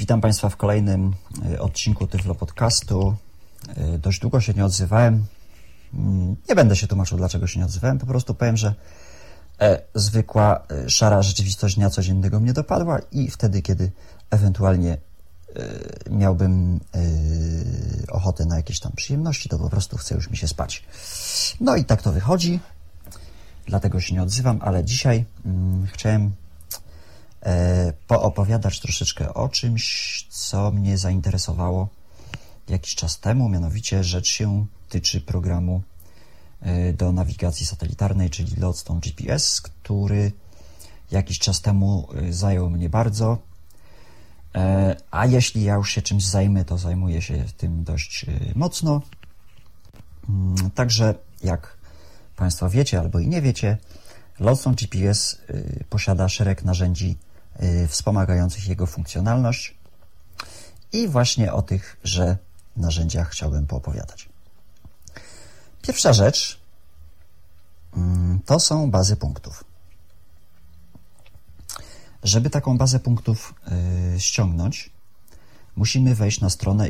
Witam Państwa w kolejnym e, odcinku Tyflo Podcastu. E, dość długo się nie odzywałem. Mm, nie będę się tłumaczył, dlaczego się nie odzywałem. Po prostu powiem, że e, zwykła szara rzeczywistość dnia codziennego mnie dopadła i wtedy, kiedy ewentualnie miałbym ochotę na jakieś tam przyjemności, to po prostu chce już mi się spać. No i tak to wychodzi. Dlatego się nie odzywam, ale dzisiaj mm, chciałem poopowiadać troszeczkę o czymś, co mnie zainteresowało jakiś czas temu, mianowicie rzecz się tyczy programu e, do nawigacji satelitarnej, czyli Lodestone GPS, który jakiś czas temu e, zajął mnie bardzo. A jeśli ja już się czymś zajmę, to zajmuję się tym dość mocno. Mm, także, jak Państwo wiecie albo i nie wiecie, Lodestone GPS posiada szereg narzędzi wspomagających jego funkcjonalność. I właśnie o tychże narzędziach chciałbym poopowiadać. Pierwsza rzecz mm, to są bazy punktów. Żeby taką bazę punktów y, ściągnąć, musimy wejść na stronę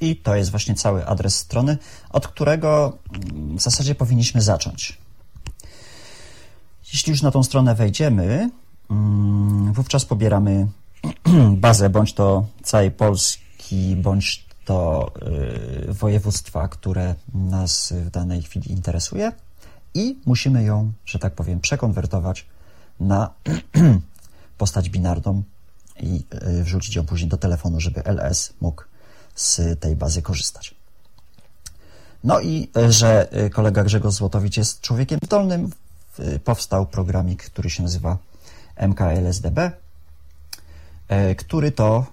i to jest właśnie cały adres strony, od którego mm, w zasadzie powinniśmy zacząć. Jeśli już na tą stronę wejdziemy, mm, wówczas pobieramy bazę bądź to całej Polski, bądź to y, województwa, które nas w danej chwili interesuje i musimy ją, że tak powiem, przekonwertować na postać binarną i y, wrzucić ją później do telefonu, żeby LS mógł z tej bazy korzystać. No i y, że y, kolega Grzegorz Złotowicz jest człowiekiem zdolnym, powstał programik, który się nazywa MKLSDB, który to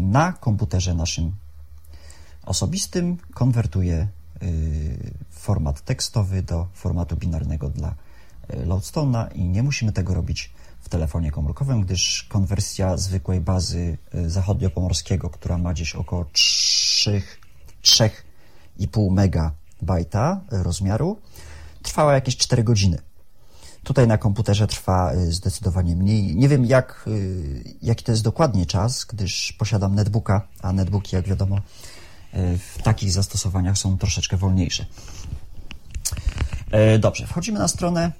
na komputerze naszym osobistym konwertuje format tekstowy do formatu binarnego dla Loadstone'a i nie musimy tego robić w telefonie komórkowym, gdyż konwersja zwykłej bazy y, zachodniopomorskiego, która ma gdzieś około 3,5 megabajta rozmiaru, trwała jakieś 4 godziny. Tutaj na komputerze trwa y, zdecydowanie mniej. Nie wiem, jak, y, jaki to jest dokładnie czas, gdyż posiadam netbooka, a netbooki, jak wiadomo, w takich zastosowaniach są troszeczkę wolniejsze. Dobrze, wchodzimy na stronę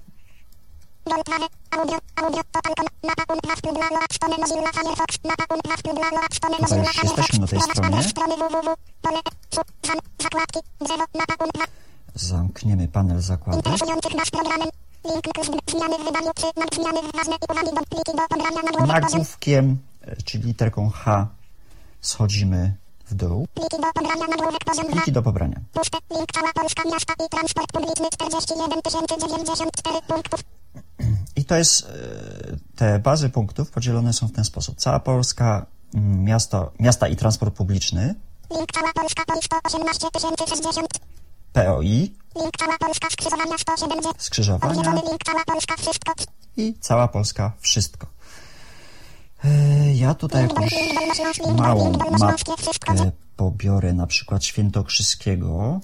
Na tej stronie. Zamkniemy panel zakładek. Nagłówkiem, czyli literką H, schodzimy w dół. Pliki do pobrania. Link cała Polska miasta i transport publiczny 41 094 punktów. I to jest, e, te bazy punktów podzielone są w ten sposób. Cała Polska, mm, miasto, miasta i transport publiczny. Link cała Polska, POI 118 060. POI. Link cała Polska, skrzyżowania 170. Skrzyżowania. Link cała Polska, wszystko. I cała Polska, wszystko. E, ja tutaj jakąś małą mapkę pobiorę, na przykład Świętokrzyskiego.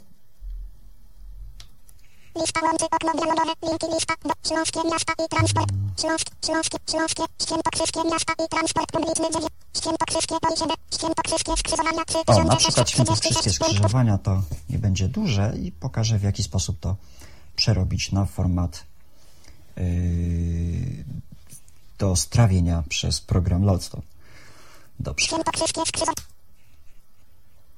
Lista łączy okno dialogowe, linki lista, do, śląskie miasta i transport, śląskie, śląskie, śląskie, świętokrzyskie miasta i transport publiczny, świętokrzyskie świętokrzyskie skrzyżowania, 3036 O, na przykład świętokrzyskie skrzyżowania to nie będzie duże i pokażę w jaki sposób to przerobić na format yy, do strawienia przez program Lodstone. Dobrze. Świętokrzyskie skrzyżowania.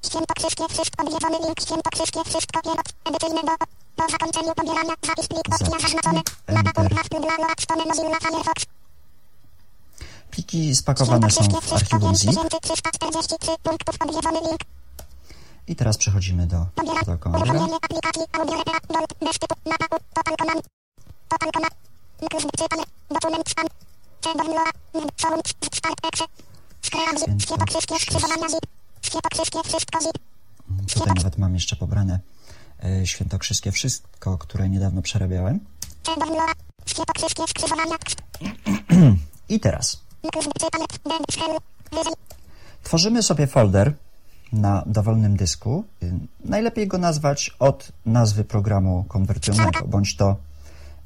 Świętokrzyskie wszystko, odwiedzony link, świętokrzyskie wszystko, kierot, edycyjny do po zakończeniu pobierania. Zapis plik opcja zaznaczony. Mapa punkt dla Loadstone Mozilla Firefox. Pliki spakowane są w archiwum zip. I teraz przechodzimy do protokolu. Tutaj nawet mam jeszcze pobrane E, świętokrzyskie wszystko, które niedawno przerabiałem. I teraz tworzymy sobie folder na dowolnym dysku. Najlepiej go nazwać od nazwy programu konwertującego, bądź to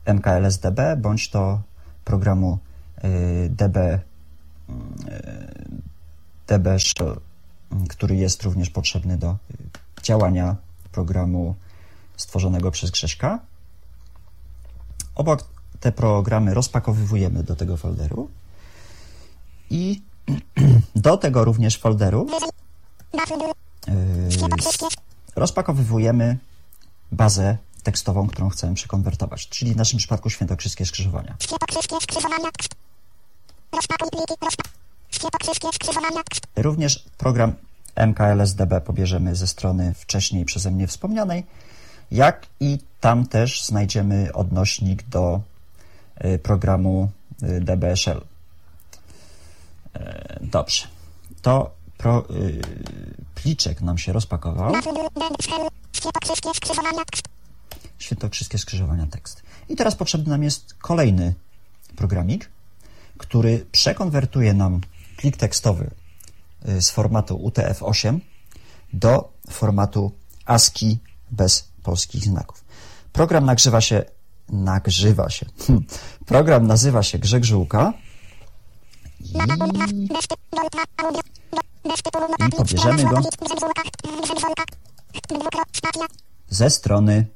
MKLSDB, bądź to programu DB, DB Shell, który jest również potrzebny do działania programu stworzonego przez Grześka. Obok te programy rozpakowywujemy do tego folderu i do tego również folderu yy, rozpakowywujemy bazę tekstową, którą chcemy przekonwertować, czyli w naszym przypadku Świętokrzyskie Skrzyżowania. Również program MKLSDB pobierzemy ze strony wcześniej przeze mnie wspomnianej, jak i tam też znajdziemy odnośnik do y, programu y, DBSL. E, dobrze. To pro, yy, pliczek nam się rozpakował. Świętokrzyskie skrzyżowania tekst. I teraz potrzebny nam jest kolejny programik, który przekonwertuje nam plik tekstowy y, z formatu UTF-8 do formatu ASCII bez polskich znaków. Program nagrzywa się, nagrzywa się. Program nazywa się Grzeg Żółka i, i pobierzemy go ze strony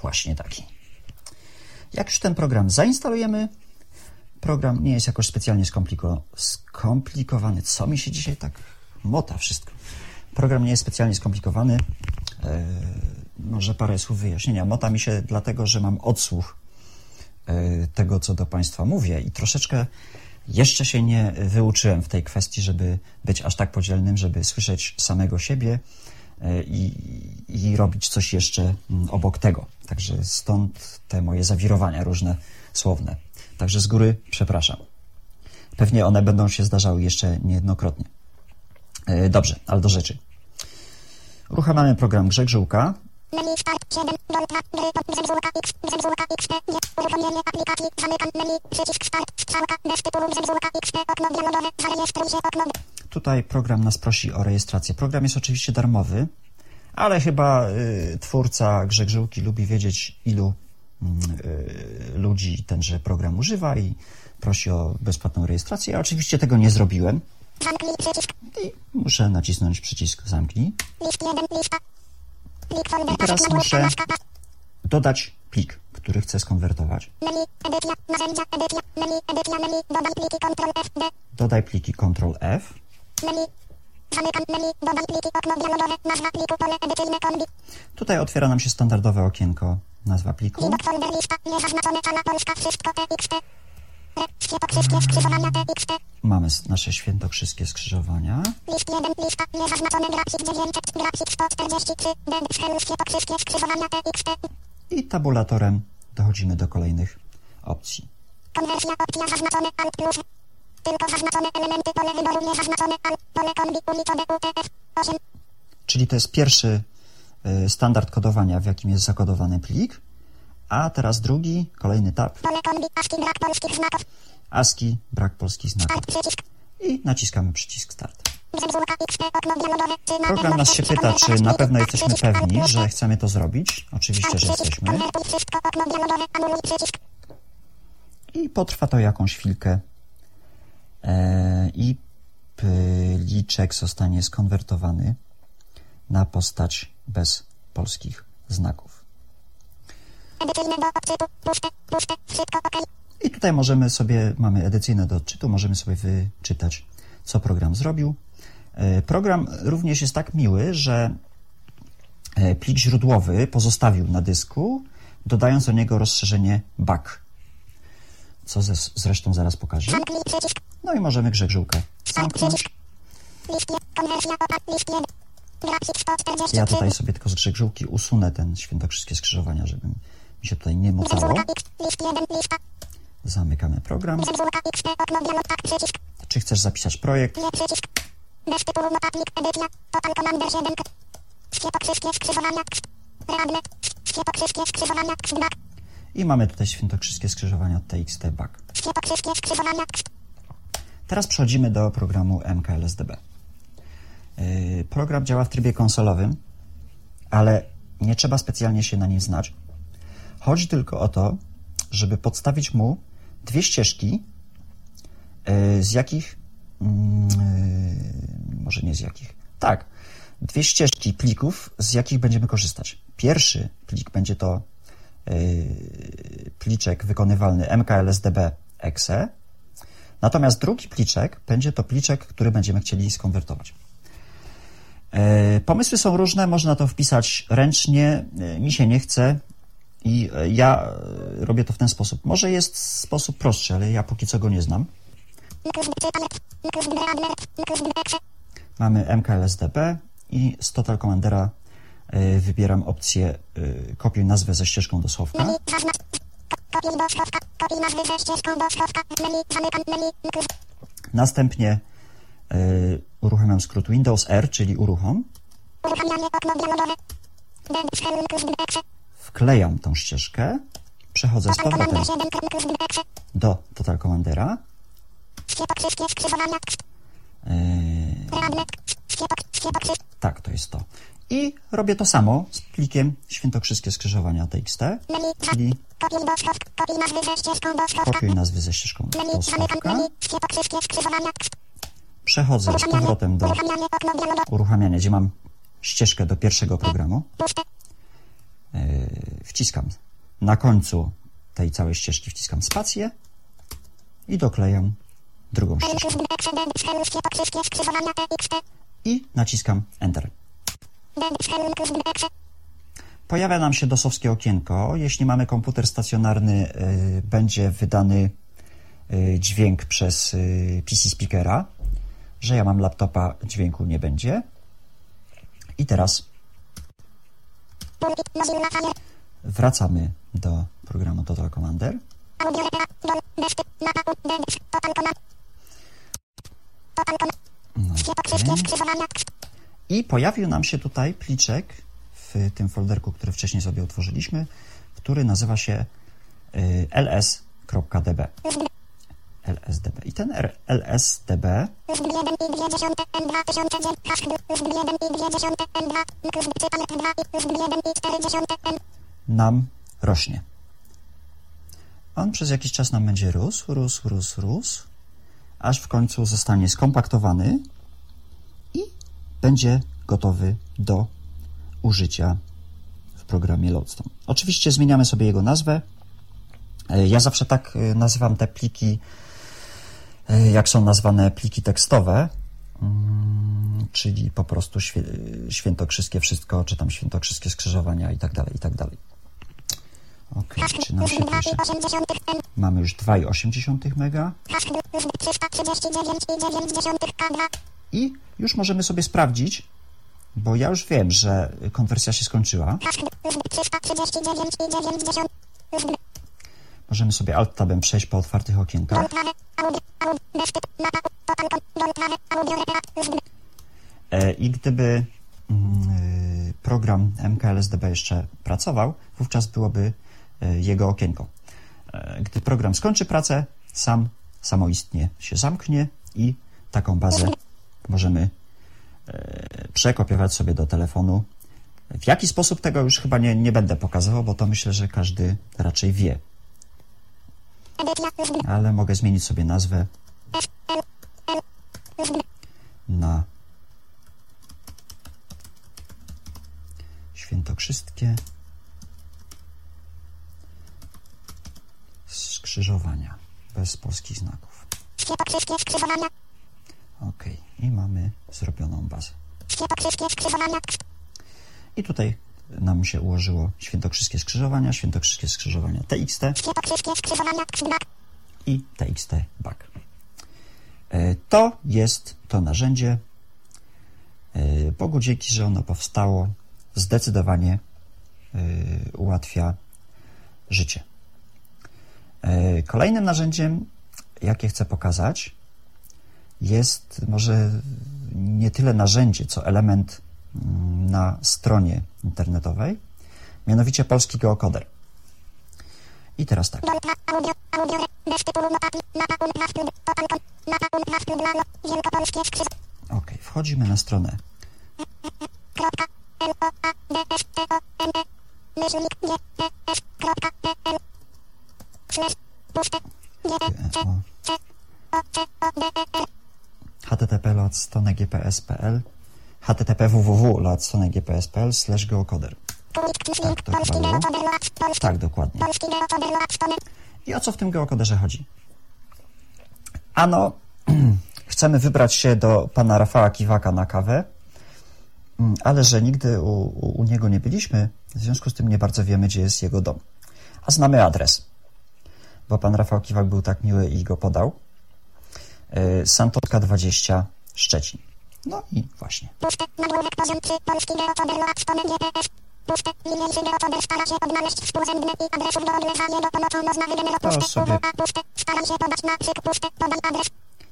Właśnie taki. Jak już ten program zainstalujemy, program nie jest jakoś specjalnie skompliko skomplikowany. Co mi się dzisiaj tak mota wszystko? Program nie jest specjalnie skomplikowany. E, może parę słów wyjaśnienia. Mota mi się dlatego, że mam odsłuch e, tego, co do Państwa mówię i troszeczkę jeszcze się nie wyuczyłem w tej kwestii, żeby być aż tak podzielnym, żeby słyszeć samego siebie i, i robić coś jeszcze mm, obok tego. Także stąd te moje zawirowania różne słowne. Także z góry przepraszam. Pewnie one będą się zdarzały jeszcze niejednokrotnie. E, dobrze, ale do rzeczy. Uruchamiamy program Grzeg Żółka. Menu start 7, dolta, gry, zezwółka x, zezwółka x, nie, uruchomienie aplikacji, zamykam menu, przycisk start, strzałka, bez tytułu zezwółka x, okno dialogowe, zarejestruj się, okno. Tutaj program nas prosi o rejestrację. Program jest oczywiście darmowy, ale chyba y, twórca Grzeg Żółki lubi wiedzieć, ilu y, ludzi tenże program używa i prosi o bezpłatną rejestrację. Ja oczywiście tego nie zrobiłem. Zamknij przycisk. I muszę nacisnąć przycisk zamknij. List 1, lista. I teraz muszę dodać plik, który chcę skonwertować. Dodaj pliki, Ctrl F, Menu, zamykam menu, dodaj pliki, okno dialogowe, nazwa pliku, pole edycyjne, kombi. Tutaj otwiera nam się standardowe okienko, nazwa pliku. Widok folder, lista, niezaznaczone, polska, wszystko, TXT. Świętokrzyskie skrzyżowania TXT. Mamy nasze świętokrzyskie skrzyżowania. List 1, lista, niezaznaczone grafik 9, grafik 143, den, świętokrzyskie skrzyżowania TXT. I tabulatorem dochodzimy do kolejnych opcji. Konwersja, opcja zaznaczone, alt plus. Tylko zaznaczone elementy, pole wyboru niezaznaczone, alt, pole kombi, uliczone, UTF, 8. Czyli to jest pierwszy y, standard kodowania, w jakim jest zakodowany plik. A teraz drugi, kolejny tab. Pole kombi, ASCII, brak polskich znaków. ASCII, brak polskich znaków. I naciskamy przycisk Start. Program nas się pyta, czy na pewno jesteśmy pewni, że chcemy to zrobić. Oczywiście, że jesteśmy. I potrwa to jakąś chwilkę. E, I pliczek zostanie skonwertowany na postać bez polskich znaków. I tutaj możemy sobie, mamy edycyjne do odczytu, możemy sobie wyczytać, co program zrobił. E, program również jest tak miły, że e, plik źródłowy pozostawił na dysku, dodając do niego rozszerzenie back, co zresztą zaraz pokażę. No i możemy grzegżółkę zamknąć. Ja tutaj sobie tylko z grzegżółki usunę ten świętokrzyskie skrzyżowania, żeby mi się tutaj nie mocało. Zamykamy program. Czy chcesz zapisać projekt? Bez tytułu notatnik, edycja, total commander 7. Świętokrzyskie skrzyżowania, readme, świętokrzyskie skrzyżowania, brak. I mamy tutaj świętokrzyskie skrzyżowania TXT Back. Świętokrzyskie skrzyżowania. Teraz przechodzimy do programu MKLSDB. Yy, Program działa w trybie konsolowym, ale nie trzeba specjalnie się na nim znać. Chodzi tylko o to, żeby podstawić mu dwie ścieżki, yy, z jakich, mm, yy, może nie z jakich, tak, dwie ścieżki plików, z jakich będziemy korzystać. Pierwszy plik będzie to pliczek wykonywalny mklsdb exe, natomiast drugi pliczek będzie to pliczek, który będziemy chcieli skonwertować. Yy, Pomysły są różne, można to wpisać ręcznie, yy, mi się nie chce i ja robię to w ten sposób. Może jest sposób prostszy, ale ja póki co go nie znam. Mamy mklsdb i z Total Commandera y, wybieram opcję y, kopiuj nazwę ze ścieżką do schowka. Następnie y, uruchamiam skrót Windows R, czyli uruchom. Wklejam tą ścieżkę, przechodzę z powrotem Commander 7 kierunku z exe. do Total Commandera. Tak, to jest to. I robię to samo z plikiem świętokrzyskie skrzyżowania TXT, czyli kopiuj nazwy ze ścieżką do. Przechodzę z powrotem do uruchamiania, gdzie mam ścieżkę do pierwszego programu. Puste. Wciskam na końcu tej całej ścieżki wciskam spację i doklejam drugą ścieżkę. I naciskam Enter. Pojawia nam się dosowskie okienko. Jeśli mamy komputer stacjonarny, y, będzie wydany y, dźwięk przez y, PC speakera, że ja mam laptopa, dźwięku nie będzie. I teraz wracamy do programu Total Commander. No. I pojawił nam się tutaj pliczek w tym folderku, który wcześniej sobie utworzyliśmy, który nazywa się y, ls.db. LSDB. I ten LSDB Ust 1 i 2 dziesiąte N 2009 hash Ust 1 i 2 dziesiąte N 2 Ust czytane 2 i Ust 1 i 4 dziesiąte N nam rośnie. On przez jakiś czas nam będzie rósł, rósł, rósł, rósł, aż w końcu zostanie skompaktowany będzie gotowy do użycia w programie Lodestone. Oczywiście zmieniamy sobie jego nazwę. E, Ja zawsze tak e, nazywam te pliki, e, jak są nazwane pliki tekstowe, mm, czyli po prostu świętokrzyskie wszystko, czy tam świętokrzyskie skrzyżowania i tak dalej, i tak dalej. Ok, czy nam się 2 pisze? i 8 dziesiątych N Mamy już 2,8 mega hash Ust 339 i 9 dziesiątych K2 i już możemy sobie sprawdzić, bo ja już wiem, że konwersja się skończyła. hash Ust 339 i 9 dziesiątych Ust Możemy sobie Alt-Tabem przejść po otwartych okienkach. E, I gdyby mm, y, program MKLSDB jeszcze pracował, wówczas byłoby e, jego okienko. E, Gdy program skończy pracę, sam samoistnie się zamknie i taką bazę możemy e, przekopiować sobie do telefonu. W jaki sposób tego już chyba nie, nie będę pokazywał, bo to myślę, że każdy raczej wie. Ale mogę zmienić sobie nazwę na świętokrzyskie skrzyżowania bez polskich znaków. Świętokrzyskie skrzyżowania Ok, i mamy zrobioną bazę. Świętokrzyskie skrzyżowania I tutaj nam się ułożyło świętokrzyskie skrzyżowania, świętokrzyskie skrzyżowania TXT Świętokrzyskie skrzyżowania Brak i TXT back. E, To jest to narzędzie. E, Bogu dzięki, że ono powstało, zdecydowanie e, ułatwia życie. E, Kolejnym narzędziem, jakie chcę pokazać, jest może nie tyle narzędzie, co element mm, na stronie internetowej, mianowicie polski geokoder. I teraz tak. Ok, wchodzimy na stronę http lot stronę gps.pl http www lot stronę gps.pl slash geocoder. Tak, polski, Tak, dokładnie. I o co w tym geocoderze chodzi? Ano, chcemy wybrać się do pana Rafała Kiwaka na kawę, mm, ale że nigdy u, u niego nie byliśmy, w związku z tym nie bardzo wiemy, gdzie jest jego dom. A znamy adres, bo pan Rafał Kiwak był tak miły i go podał. Yy, Santotka 20, Szczecin. No i właśnie. puste, nagłówek, poziom 3, polski geocoder, loat, stone, g, e, s, puste, niniejszy geocoder stara się odnaleźć współrzędne i adresów do odlewania jego pomocą można wygenerować To sobie-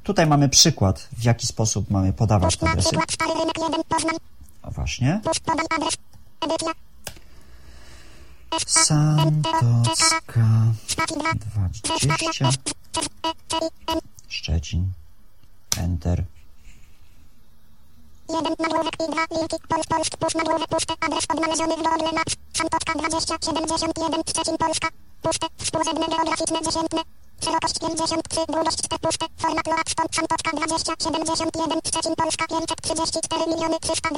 Tutaj mamy przykład, w jaki sposób mamy podawać te adresy. przykład stary rynek 1 Poznań. O właśnie. Santocka Stati 2. 20, Szczecin. Enter. 1 nagłówek i 2 linki. Pols Polsk. Puść nagłówek puste. Adres odnaleziony w Google Maps. Santocka 20 71 Szczecin Polska. Puste. Współrzędne geograficzne dziesiętne. Szerokość 53, długość 4 puste. Format loat stąd Santocka 20 71 Szczecin Polska 534 miliony 300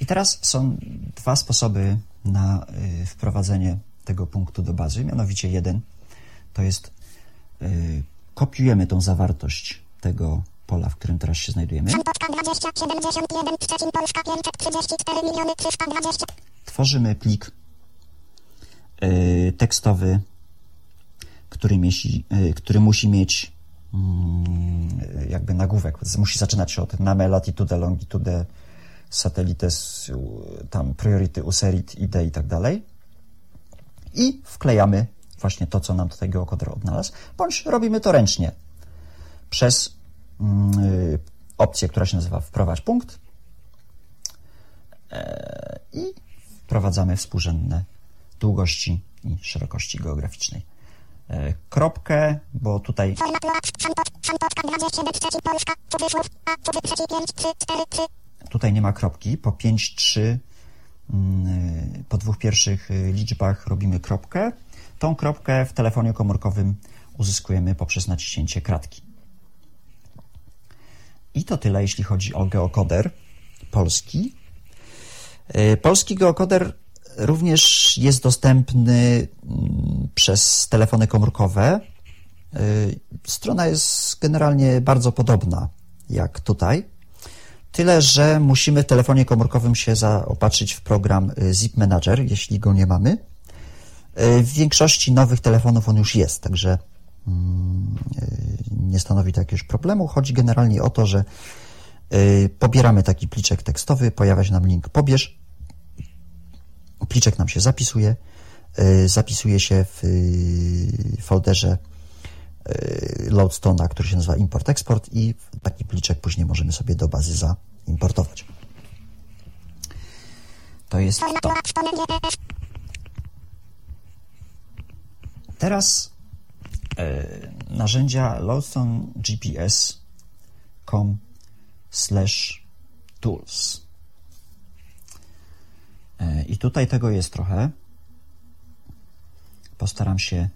I teraz są dwa sposoby na y, wprowadzenie tego punktu do bazy. Mianowicie jeden to jest y, kopiujemy tą zawartość tego pola, w którym teraz się znajdujemy. Santocka 20 71 Szczecin Polska 534 miliony 320 Tworzymy plik y, tekstowy, który, mieści, y, który musi mieć mm, jakby nagłówek. Musi zaczynać się od name, latitude, longitude, satellites, tam priority, userit, id i tak dalej. I wklejamy właśnie to, co nam tutaj geocoder odnalazł, bądź robimy to ręcznie przez mm, y, opcję, która się nazywa wprowadź punkt e, i wprowadzamy współrzędne długości i szerokości geograficznej. E, Kropkę, bo tutaj Format loat, Santot, Santotka 27 Szczecin Polska, cudzysłów, a cudzy trzeci 5, 3, 4, 3, tutaj nie ma kropki. Po 5, 3, mm, po dwóch pierwszych y, liczbach robimy kropkę. Tą kropkę w telefonie komórkowym uzyskujemy poprzez naciśnięcie kratki. I to tyle, jeśli chodzi o geokoder polski. Y, Polski geokoder również jest dostępny mm, przez telefony komórkowe. Y, Strona jest generalnie bardzo podobna jak tutaj. Tyle, że musimy w telefonie komórkowym się zaopatrzyć w program y, Zip Manager, jeśli go nie mamy. Y, W większości nowych telefonów on już jest, także mm, y, nie stanowi to jakiegoś problemu. Chodzi generalnie o to, że y, pobieramy taki pliczek tekstowy, pojawia się nam link pobierz, pliczek nam się zapisuje, zapisuje się w folderze Loadstone'a, który się nazywa import-export i taki pliczek później możemy sobie do bazy zaimportować. To jest to. loat, stone, GPS, Teraz e, narzędzia Loadstone GPS.com slash tools. E, I tutaj tego jest trochę. Postaram się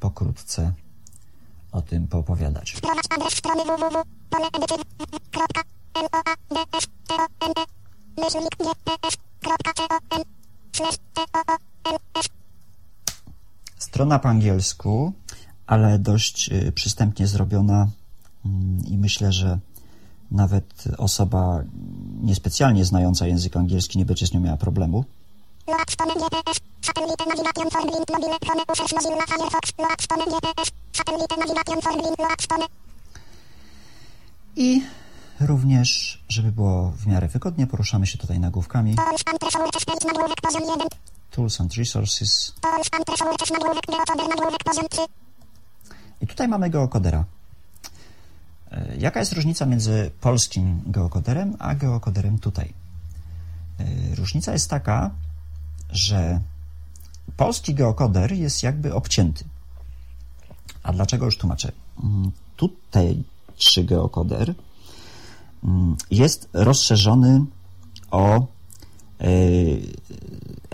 pokrótce o tym poopowiadać. e, myślnik, GPS, kropka, c, o, n, slash, Strona po angielsku, ale dość y, przystępnie zrobiona mm, i myślę, że nawet osoba niespecjalnie znająca język angielski nie będzie z nią miała problemu. I również, żeby było w miarę wygodnie, poruszamy się tutaj nagłówkami. Tools and resources page nagłówek poziom 1. Tools and Resources. Tools and resources nagłówek geocoder nagłówek poziom 3. I tutaj mamy geokodera. E, Jaka jest różnica między polskim geokoderem a geokoderem tutaj? E, Różnica jest taka, że polski geokoder jest jakby obcięty. A dlaczego już tłumaczę? Mm, Tutejszy geokoder mm, jest rozszerzony o e,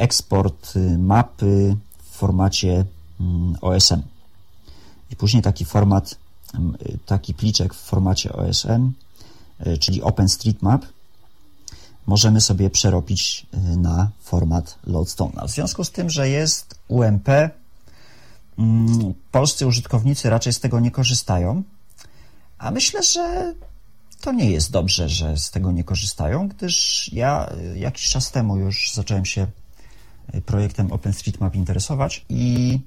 eksport mapy w formacie mm, OSM. I później taki format, taki pliczek w formacie OSM, e, czyli OpenStreetMap, możemy sobie przerobić y, na format Loadstone. W związku z tym, że jest UMP, mm, polscy użytkownicy raczej z tego nie korzystają, a myślę, że to nie jest dobrze, że z tego nie korzystają, gdyż ja y, jakiś czas temu już zacząłem się y, projektem OpenStreetMap interesować i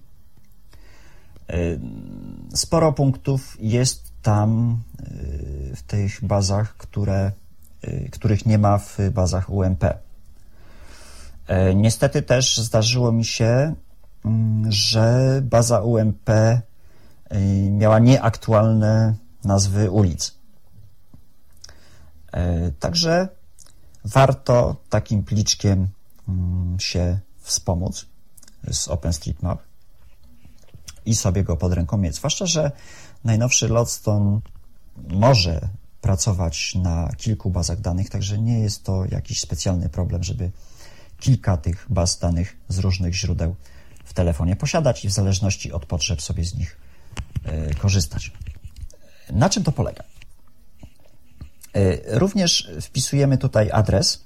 sporo punktów jest tam w tych bazach, które Y, których nie ma w bazach UMP. E, niestety też zdarzyło mi się, mm, że baza UMP miała nieaktualne nazwy ulic. E, także warto takim pliczkiem mm, się wspomóc z OpenStreetMap i sobie go pod ręką mieć. Zwłaszcza, że najnowszy Lodestone może pracować na kilku bazach danych, także nie jest to jakiś specjalny problem, żeby kilka tych baz danych z różnych źródeł w telefonie posiadać i w zależności od potrzeb sobie z nich e, korzystać. Na czym to polega? E, również wpisujemy tutaj adres,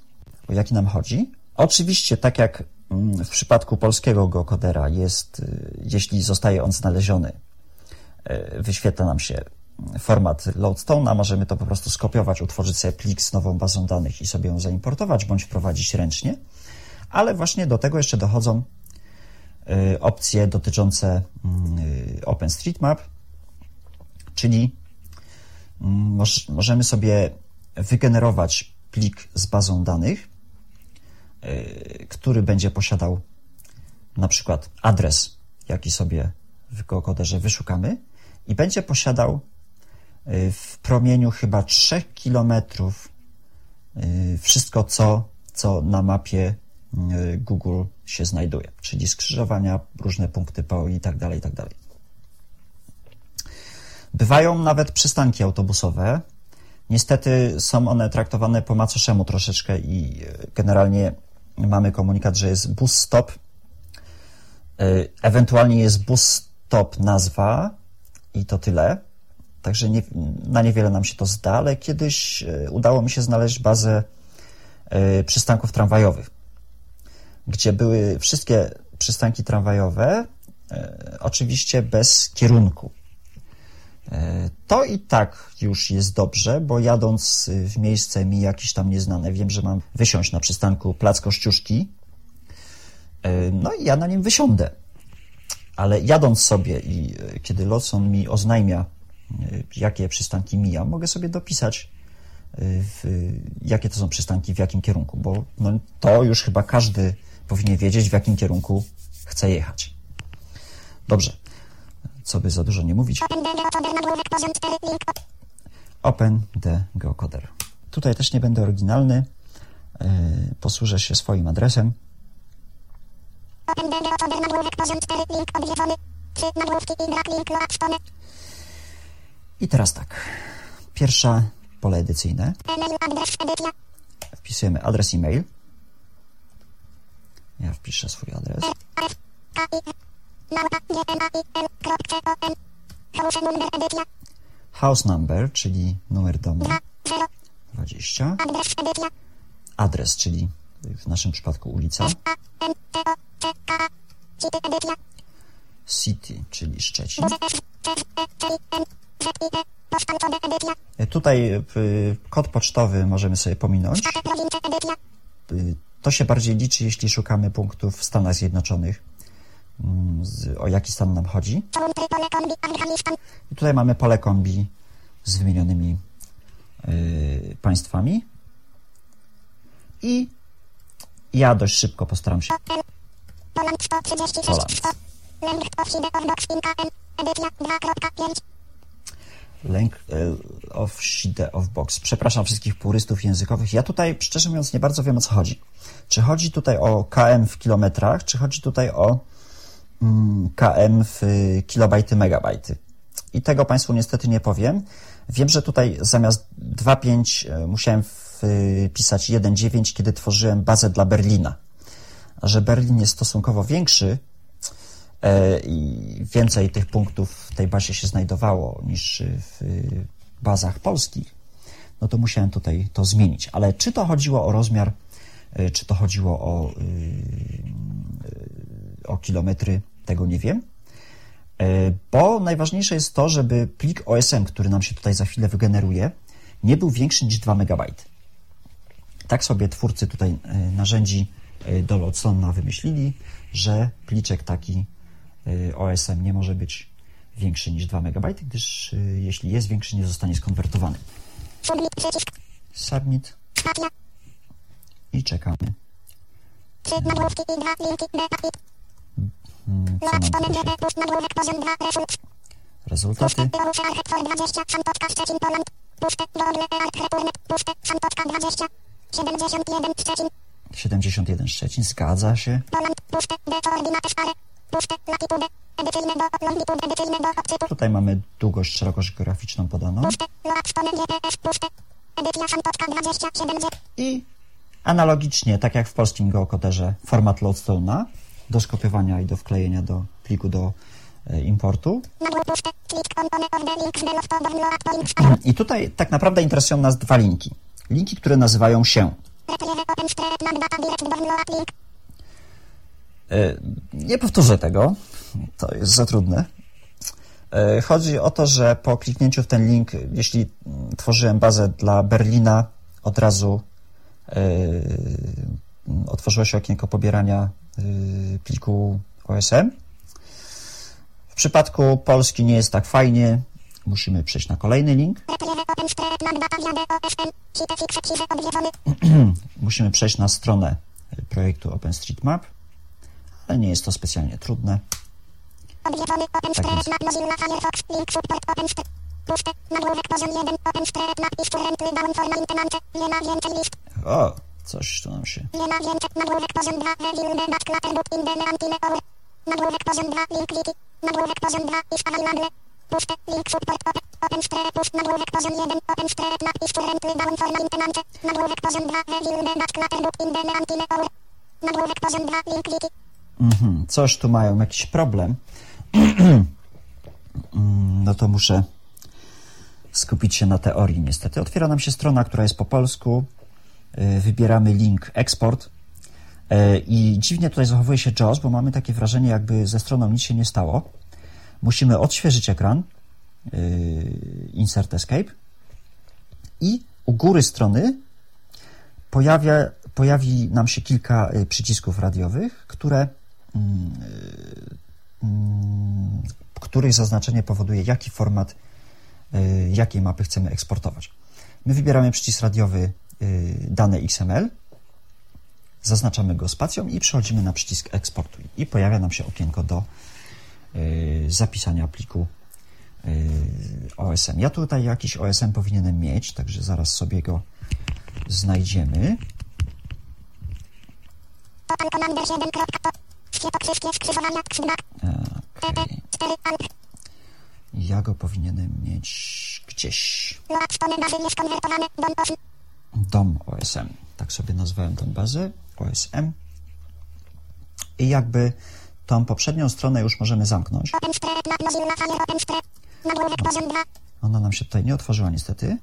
o jaki nam chodzi. Oczywiście, tak jak w przypadku polskiego geokodera jest, e, jeśli zostaje on znaleziony, wyświetla nam się format Loadstone'a, możemy to po prostu skopiować, utworzyć sobie plik z nową bazą danych i sobie ją zaimportować, bądź wprowadzić ręcznie, ale właśnie do tego jeszcze dochodzą y, opcje dotyczące y, OpenStreetMap, czyli mm, możemy sobie wygenerować plik z bazą danych, y, który będzie posiadał na przykład adres, jaki sobie w Gokoderze wyszukamy i będzie posiadał w promieniu chyba 3 kilometrów y, wszystko, co, co na mapie y, Google się znajduje, czyli skrzyżowania, różne punkty PO i tak dalej, i tak dalej. Bywają nawet przystanki autobusowe. Niestety są one traktowane po macoszemu troszeczkę i y, generalnie mamy komunikat, że jest bus stop, ewentualnie jest bus stop nazwa i to tyle. Także nie, na niewiele nam się to zda, ale kiedyś e, udało mi się znaleźć bazę e, przystanków tramwajowych, gdzie były wszystkie przystanki tramwajowe, oczywiście bez kierunku. To i tak już jest dobrze, bo jadąc w miejsce mi jakieś tam nieznane, wiem, że mam wysiąść na przystanku Plac Kościuszki, no i ja na nim wysiądę. Ale jadąc sobie i kiedy Lotson mi oznajmia, Y, jakie przystanki mijam, mogę sobie dopisać, y, w, jakie to są przystanki, w jakim kierunku, bo no, to już chyba każdy powinien wiedzieć, w jakim kierunku chce jechać. Dobrze, co by za dużo nie mówić. Open the geocoder. Tutaj też nie będę oryginalny. Y, posłużę się swoim adresem. Open the geocoder nagłówek poziom 4 link odwiedzony. 3 nagłówki i brak link load i teraz tak. Pierwsze pole edycyjne. Wpisujemy adres e-mail. Ja wpiszę swój adres. House number, czyli numer domu 20. Adres, czyli w naszym przypadku ulica. City, czyli Szczecin. Tutaj kod pocztowy możemy sobie pominąć. To się bardziej liczy, jeśli szukamy punktów w Stanach Zjednoczonych. Mm, o jaki stan nam chodzi. I tutaj mamy pole kombi z wymienionymi y, państwami. I ja dość szybko postaram się. Poland. Lęk e, of shide of box. Przepraszam wszystkich purystów językowych. Ja tutaj, szczerze mówiąc, nie bardzo wiem o co chodzi. Czy chodzi tutaj o KM w kilometrach, czy chodzi tutaj o KM w kilobajty, megabajty? I tego Państwu niestety nie powiem. Wiem, że tutaj zamiast 2.5 e, musiałem wpisać 1.9, kiedy tworzyłem bazę dla Berlina. A że Berlin jest stosunkowo większy, E, i więcej tych punktów w tej bazie się znajdowało niż w bazach polskich, no to musiałem tutaj to zmienić. Ale czy to chodziło o rozmiar, e, czy to chodziło o, e, o kilometry, tego nie wiem. Bo najważniejsze jest to, żeby plik OSM, który nam się tutaj za chwilę wygeneruje, nie był większy niż 2 MB. Tak sobie twórcy tutaj narzędzi do Lotsona wymyślili, że pliczek taki Y, OSM nie może być większy niż 2 MB, gdyż y, jeśli jest większy, nie zostanie skonwertowany. Submit. I czekamy. Hmm, Rezultaty. 71 Szczecin, zgadza się. Tutaj mamy długość, szerokość graficzną podaną. I analogicznie, tak jak w polskim geokoderze, format loadstone'a do skopiowania i do wklejenia do pliku do e, importu. I tutaj tak naprawdę interesują nas dwa linki. Linki, które nazywają się E, nie powtórzę tego, to jest za trudne. E, chodzi o to, że po kliknięciu w ten link, jeśli tworzyłem bazę dla Berlina, od razu otworzyło się okienko pobierania pliku OSM. W przypadku Polski nie jest tak fajnie. Musimy przejść na kolejny link. Musimy przejść na stronę projektu OpenStreetMap ale nie jest to specjalnie trudne. Tak o, coś tu nam się... Nagłówek poziom 2, link wiki. Nagłówek poziom 2, if available. Puste, link support, open strep, push, nagłówek poziom 1, open strep, napis currently down for maintenance. Nagłówek poziom 2, review the back clutterbook in the. Nagłówek poziom 2, link wiki. Mhm, coś tu mają, jakiś problem. no to muszę skupić się na teorii niestety. Otwiera nam się strona, która jest po polsku. Y, wybieramy link eksport. Y, I dziwnie tutaj zachowuje się JAWS, bo mamy takie wrażenie, jakby ze stroną nic się nie stało. Musimy odświeżyć ekran. Y, insert Escape. I u góry strony pojawia, pojawi nam się kilka przycisków radiowych, które Mm, mm, której zaznaczenie powoduje, jaki format, jakiej mapy chcemy eksportować. My wybieramy przycisk radiowy dane XML, zaznaczamy go spacją i przechodzimy na przycisk eksportuj i pojawia nam się okienko do y, zapisania pliku OSM. Ja tutaj jakiś OSM powinienem mieć, także zaraz sobie go znajdziemy. Okay. Ja go powinienem mieć gdzieś. Dom OSM. Tak sobie nazwałem tę bazę. OSM. I jakby tą poprzednią stronę już możemy zamknąć. Ona nam się tutaj nie otworzyła niestety.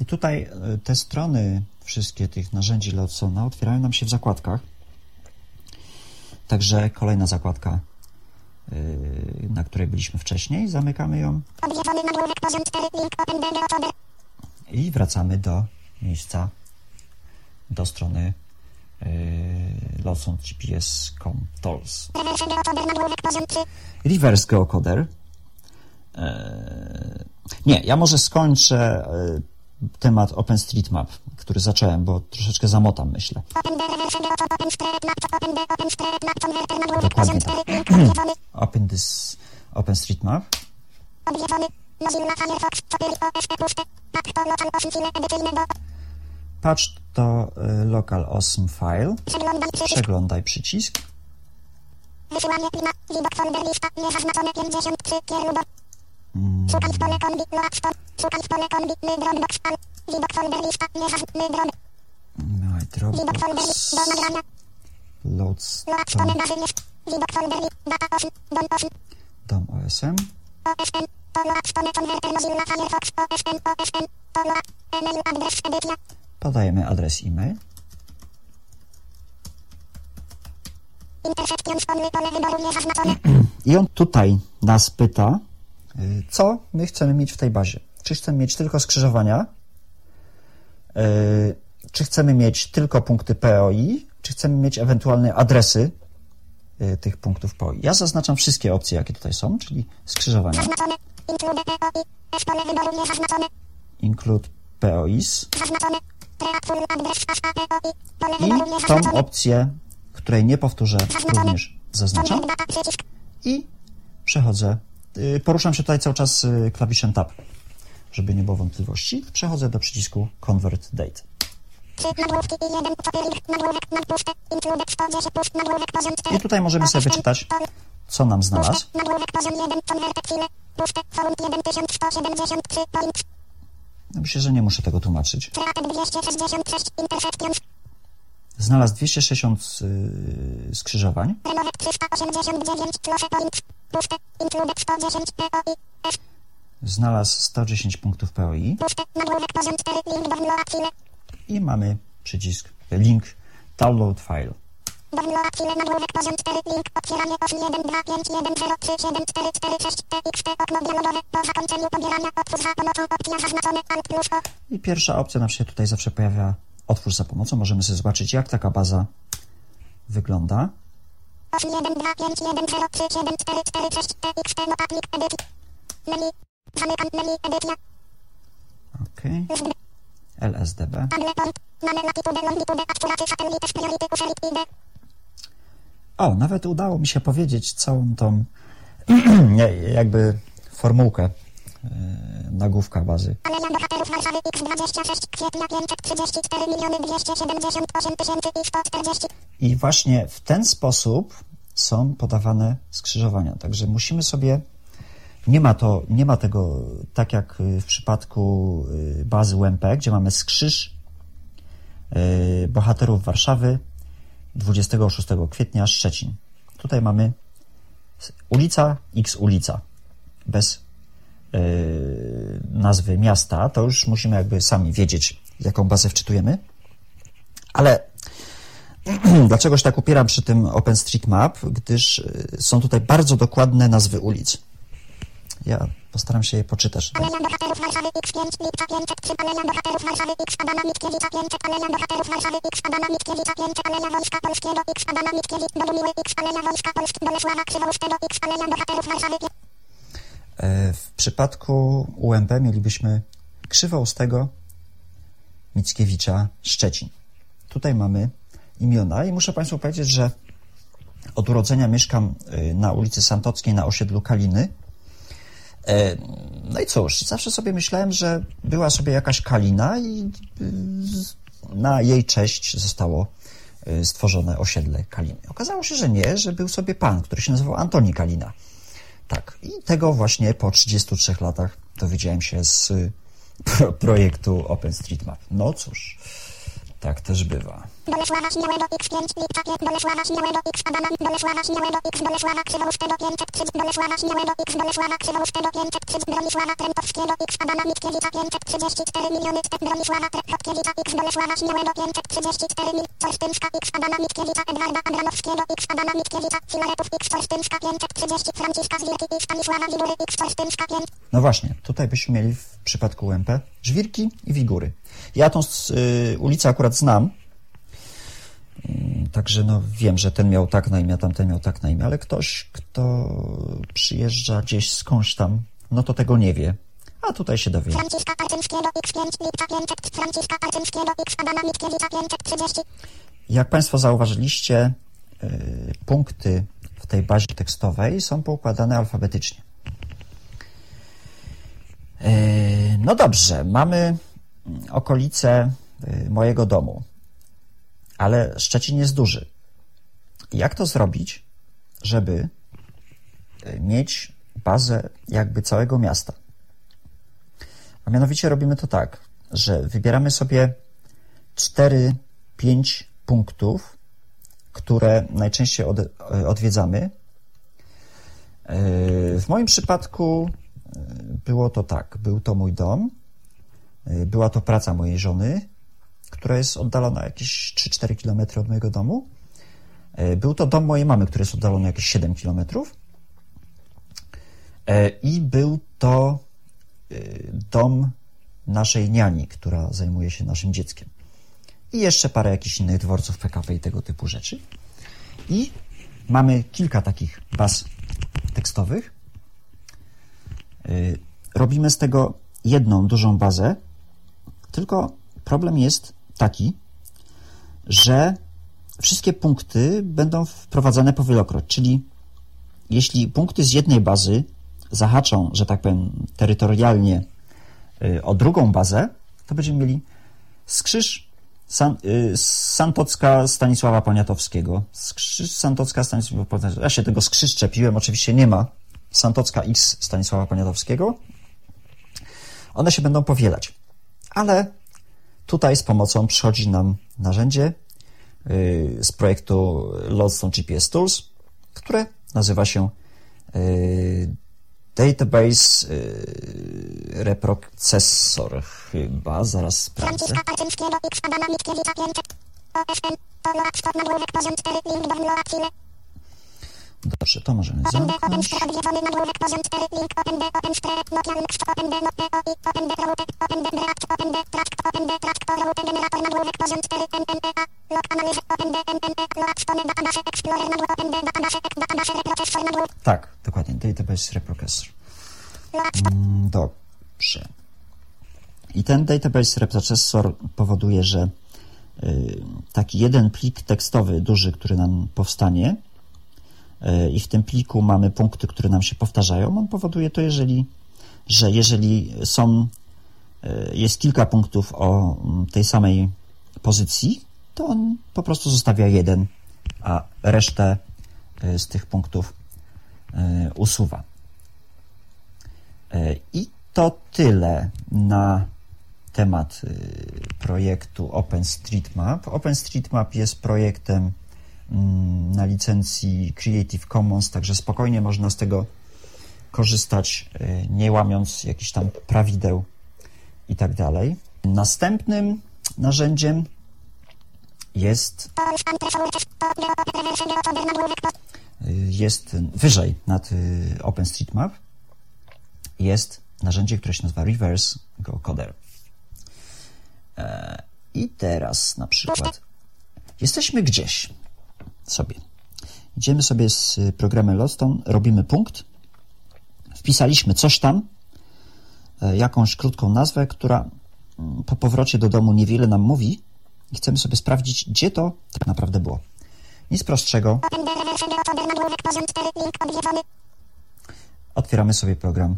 I tutaj e, te strony wszystkie tych narzędzi Lotsona otwierają nam się w zakładkach. Także kolejna zakładka, na której byliśmy wcześniej, zamykamy ją. I wracamy do miejsca, do strony yy, Lotson GPS.com Tools. Reverse Geocoder. E, nie, ja może skończę temat OpenStreetMap, który zacząłem, bo troszeczkę zamotam, myślę. Dokładnie tak. Open this OpenStreetMap. Odwiedzony. Mozilla Firefox 4 OSP puste. To lokal 8 file edycyjne do. Patrz to y, local awesome file. Przeglądaj przycisk. Wysyłanie. Widok folder lista. Niezaznaczone 53. Kierubo. Szukaj w pole kombi. Stop. Szukaj w pole kombi. My Dropbox al. Widok folder lista. Niezaznaczony drop. My Widok folder list. Do Dropbox. nagrania. Loads Load stone dom, bazy jest. Widok folder list. Data 8. Dom 8. dom OSM. OSN. To load stone converter Mozilla Firefox. OSN. OSN. To load. Email adres edycja. Podajemy adres e-mail. Pole wyboru. I on tutaj nas pyta, co my chcemy mieć w tej bazie. Czy chcemy mieć tylko skrzyżowania, y, czy chcemy mieć tylko punkty POI, czy chcemy mieć ewentualne adresy y, tych punktów POI. Ja zaznaczam wszystkie opcje, jakie tutaj są, czyli skrzyżowania. Include POI. S pole wyboru niezaznaczone. include POIs Zaznaczone. Address. Pole i tą opcję, której nie powtórzę, również zaznaczam. I przechodzę. Y, Poruszam się tutaj cały czas y, klawiszem Tab, żeby nie było wątpliwości. Przechodzę do przycisku Convert Date. I jeden papierik. Nagłówek nad puste. Include 110 pust. Nagłówek poziom 4. I tutaj możemy sobie wyczytać, co nam znalazł. Puste. Nagłówek poziom 1. Converted file. Puste. Found 1173 points. No Myślę, że nie muszę tego tłumaczyć. Created 266 intersections. Znalazł 260 y, skrzyżowań. Removed 389 close points. Puste. Include 110 POI. S. Znalazł 110 punktów POI Puste. Nagłówek poziom 4. Link download file. i mamy przycisk link download file. Download file nagłówek poziom 4 link otwieranie os 1 2 5 1 0 3 7 4 4 6 txt okno dialogowe po zakończeniu pobierania otwórz za pomocą opcja zaznaczone alt plus o I pierwsza opcja nam się tutaj zawsze pojawia otwórz za pomocą. Możemy sobie zobaczyć, jak taka baza wygląda. Os 1 2 5 1 0 3 7 4 4 6 txt notatnik edycji menu zamykam menu edycja Ok. list LSDB. O, nawet udało mi się powiedzieć całą tą jakby formułkę e, nagłówka bazy. Bohaterów Warszawy x26 kwietnia 534 miliony 278 tysięcy i 140 I właśnie w ten sposób są podawane skrzyżowania. Także musimy sobie. Nie ma, to, nie ma tego tak jak y, w przypadku y, bazy UMP, gdzie mamy skrzyż y, bohaterów Warszawy 26 kwietnia Szczecin. Tutaj mamy ulica X ulica bez nazwy miasta. To już musimy jakby sami wiedzieć, jaką bazę wczytujemy. Ale Dlaczego się tak upieram przy tym OpenStreetMap? Gdyż y, są tutaj bardzo dokładne nazwy ulic. Ja postaram się je poczytać. Aleja bohaterów Warszawy X5 lipca 503 Aleja bohaterów Warszawy X Adama Mickiewicza 500 Aleja bohaterów Warszawy X Adama Mickiewicza 500 Aleja Wojska Polskiego X Adama Mickiewicz Bogumiły X Aleja Wojska Polskiego Bolesława Krzywoustego X Aleja bohaterów Warszawy E, W przypadku UMP mielibyśmy Krzywoustego, Mickiewicza, Szczecin. Tutaj mamy imiona i muszę Państwu powiedzieć, że od urodzenia mieszkam y, na ulicy Santockiej na osiedlu Kaliny. E, No i cóż, zawsze sobie myślałem, że była sobie jakaś Kalina i y, na jej cześć zostało y, stworzone osiedle Kaliny. Okazało się, że nie, że był sobie pan, który się nazywał Antoni Kalina. Tak, i tego właśnie po 33 latach dowiedziałem się z y, pro, projektu OpenStreetMap. No cóż, tak też bywa. Bolesława Śmiałego X5 lipca 5 Bolesława Śmiałego X Adama Bolesława Śmiałego X. Bolesława Krzywoustego 503 Bolesława Śmiałego X. Bolesława Krzywoustego 503 Bronisława Trentowskiego X Adama Mickiewicza 534 miliony 4 Bronisława Trentowkiewicza X. Bolesława Śmiałego 534 mil. Corstymska X Adama Mickiewicza Edwarda Abramowskiego X Adama Mickiewicza Filaretów X. Corstymska 530 Franciszka Zwierki i Stanisława Widury X. Corstymska 5 No właśnie, tutaj byśmy mieli w przypadku UMP żwirki i wigury. Ja tą y, ulicę akurat znam, Mm, także no wiem, że ten miał tak na imię, tamten miał tak na imię, ale ktoś, kto przyjeżdża gdzieś skądś tam, no to tego nie wie. A tutaj się dowie. Franciszka Arczymskiego X5 lipca 500 Franciszka Arczymskiego X Adama Mickiewicza 530 Jak Państwo zauważyliście, y, punkty w tej bazie tekstowej są poukładane alfabetycznie. E, no dobrze, mamy okolice e, mojego domu, ale Szczecin jest duży. Jak to zrobić, żeby e, mieć bazę jakby całego miasta? A mianowicie robimy to tak, że wybieramy sobie 4-5 punktów, które najczęściej od, odwiedzamy. W moim przypadku było to tak. Był to mój dom, była to praca mojej żony, która jest oddalona jakieś 3-4 km od mojego domu. Był to dom mojej mamy, który jest oddalony jakieś 7 km. I był to dom naszej niani, która zajmuje się naszym dzieckiem. I jeszcze parę jakichś innych dworców PKP i tego typu rzeczy. I mamy kilka takich baz tekstowych. Robimy z tego jedną dużą bazę, tylko problem jest taki, że wszystkie punkty będą wprowadzane powielokroć, czyli jeśli punkty z jednej bazy zahaczą, że tak powiem, terytorialnie y, o drugą bazę, to będziemy mieli skrzyż San, y, Santocka Stanisława Poniatowskiego. Skrzyż Santocka Stanisława Poniatowskiego. Ja się tego skrzyż czepiłem, oczywiście nie ma Santocka X Stanisława Poniatowskiego. One się będą powielać. Ale tutaj z pomocą przychodzi nam narzędzie y, z projektu Lodestone GPS Tools, które nazywa się y, Database yy, Reprocessor chyba, zaraz sprawdzę. Dobrze, to możemy zamknąć. Tak, dokładnie, Database Reprocessor. Mm, dobrze. I ten Database Reprocessor powoduje, że y, taki jeden plik tekstowy duży, który nam powstanie, i w tym pliku mamy punkty, które nam się powtarzają, on powoduje to, jeżeli, że jeżeli są, e, jest kilka punktów o mm, tej samej pozycji, to on po prostu zostawia jeden, a resztę e, z tych punktów usuwa. I to tyle na temat projektu OpenStreetMap. OpenStreetMap jest projektem na licencji Creative Commons, także spokojnie można z tego korzystać, e, nie łamiąc jakichś tam prawideł i tak dalej. Następnym narzędziem jest jest wyżej nad e, OpenStreetMap jest narzędzie, które się nazywa Reverse Coder. E, I teraz na przykład jesteśmy gdzieś sobie. Idziemy sobie z programem Lodestone, robimy punkt, wpisaliśmy coś tam, e, jakąś krótką nazwę, która mm, po powrocie do domu niewiele nam mówi i chcemy sobie sprawdzić, gdzie to tak naprawdę było. Nic prostszego. Otwieramy sobie program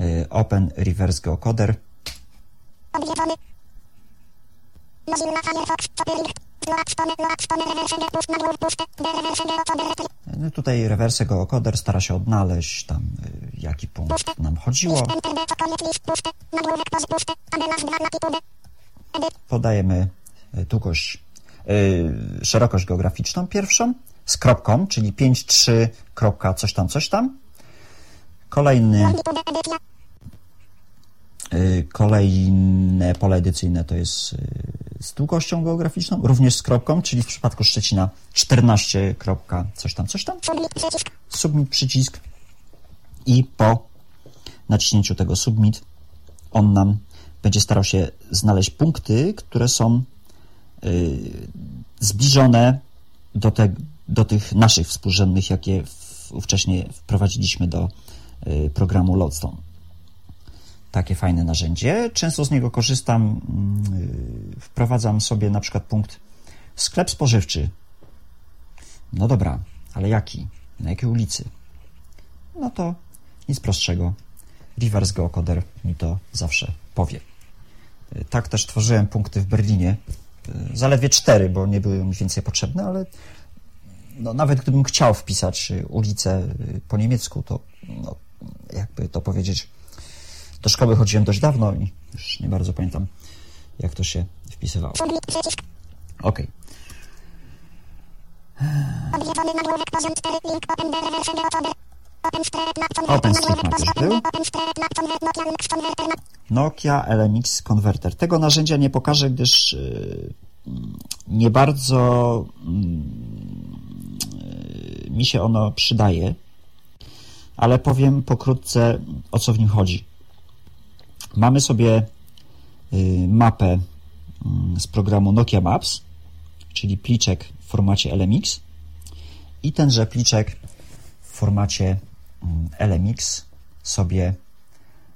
e, Open Reverse Geocoder. No tutaj rewersy geocoder stara się odnaleźć tam y, jaki punkt nam chodziło. Podajemy y, długość, yy, szerokość geograficzną pierwszą z kropką, czyli 5,3 kropka coś tam, coś tam. Kolejny Y, kolejne pole edycyjne to jest y, z długością geograficzną, również z kropką, czyli w przypadku Szczecina 14 kropka coś tam, coś tam. Submit przycisk i po naciśnięciu tego submit on nam będzie starał się znaleźć punkty, które są y, zbliżone do, te, do tych naszych współrzędnych, jakie wcześniej wprowadziliśmy do programu Lodestone takie fajne narzędzie. Często z niego korzystam. Mm, wprowadzam sobie na przykład punkt sklep spożywczy. No dobra, ale jaki? na jakiej ulicy, no to nic prostszego. Reverse geocoder mi to zawsze powie. Y, Tak też tworzyłem punkty w Berlinie. Y, Zaledwie cztery, bo nie były mi więcej potrzebne, ale no, nawet gdybym chciał wpisać y, ulicę y, po niemiecku, to no, jakby to powiedzieć, do szkoły chodziłem dość dawno i już nie bardzo pamiętam, jak to się wpisywało. Submit przycisk. Okej. Odwiedzony nagłówek poziom 4. Link open the reverse geocoder. OpenStreetMap już był. 4. OpenStreetMap Convert Nokia LMX Converter. Tego narzędzia nie pokażę, gdyż yy, nie bardzo yy, mi się ono przydaje, ale powiem pokrótce o co w nim chodzi. Mamy sobie yy, mapę yy, z programu Nokia Maps, czyli pliczek w formacie LMX i tenże pliczek w formacie mm, LMX sobie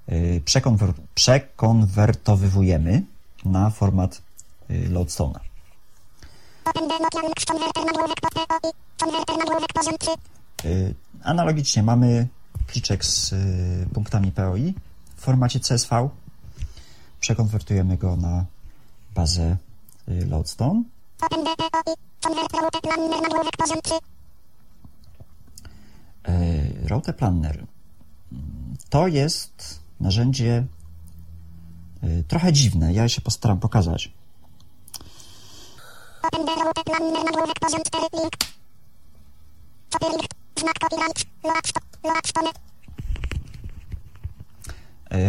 y, przekonwer- przekonwertowywujemy na format y, Loadstone'a. Open the Nokia Lux Converter nagłówek POI. Converter nagłówek poziom 3. Y, Analogicznie mamy pliczek z y, punktami POI w formacie CSV. Przekonwertujemy go na bazę y. Convert Route Planner nagłówek poziom 3. Route Planner to jest narzędzie y, trochę dziwne. Ja się postaram pokazać. Open the Route Planner nagłówek poziom 4. Link. Copy link. Znak copyright. Load. Load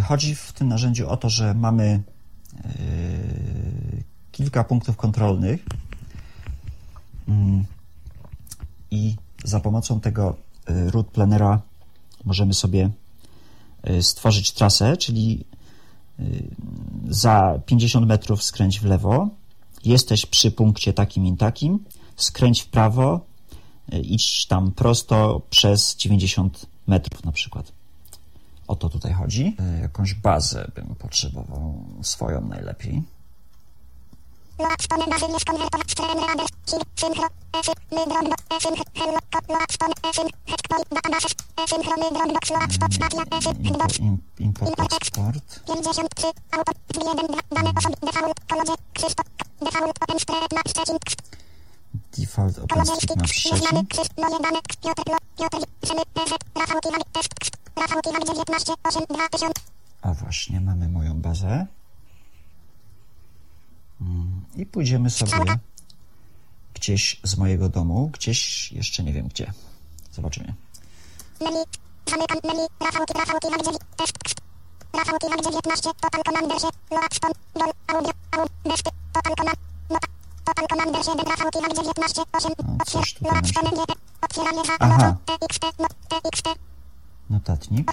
Chodzi w tym narzędziu o to, że mamy e, kilka punktów kontrolnych Mm, i za pomocą tego e, route planera możemy sobie e, stworzyć trasę, czyli e, za 50 metrów skręć w lewo, jesteś przy punkcie takim i takim, skręć w prawo, e, idź tam prosto przez 90 metrów na przykład. O to tutaj chodzi. E, Jakąś bazę bym potrzebował, swoją najlepiej. Import, im- import export. 53. Auto. 1. 2. Dane osoby. Default. Kolodzie. Krzysztof. Default. OpenStreetMap. Szczecin. Default OpenStreetMap Nieznany. Szczecin. Krzysz. Moje dane. Piotr. Lo. Piotr. Przemy. EZ. Rafał Kiwag. Test. Rafał Kiwag. 19. 8. 2000. A właśnie, mamy moją bazę. Mm, I pójdziemy sobie gdzieś z mojego domu, gdzieś jeszcze nie wiem gdzie. Zobaczymy. Zamykam menu. Rafał. Rafał Kiwag. 9. Test. Rafał Kiwag. 19. Total Commandersie. Load stone. Dol. Audio. Au. Desty. Total Command. Nota. Total Commander 7. Rafał Kiwag. 19. 8. O, coś tutaj Load nam się- stone. GT. Otwieranie za. Aha. TXT. No. TXT. Notatnik,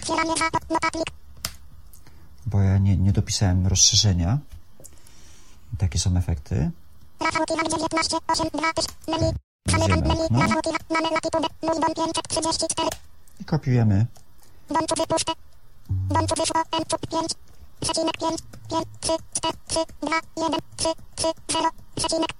bo ja nie, nie dopisałem rozszerzenia. Takie są efekty. Rafał Kiwag 19, 8, 2000, menu. Zamykam Wejdziemy menu, okno. Rafał Kiwag, mamy latitudę, mój dom 534, I kopiujemy. dom tu wypuszczę, dom tu wyszło, M tu 5, przecinek 5, 5, 3, 4, 3, 2, 1, 3, 3, 0, przecinek, przecinek, Yy,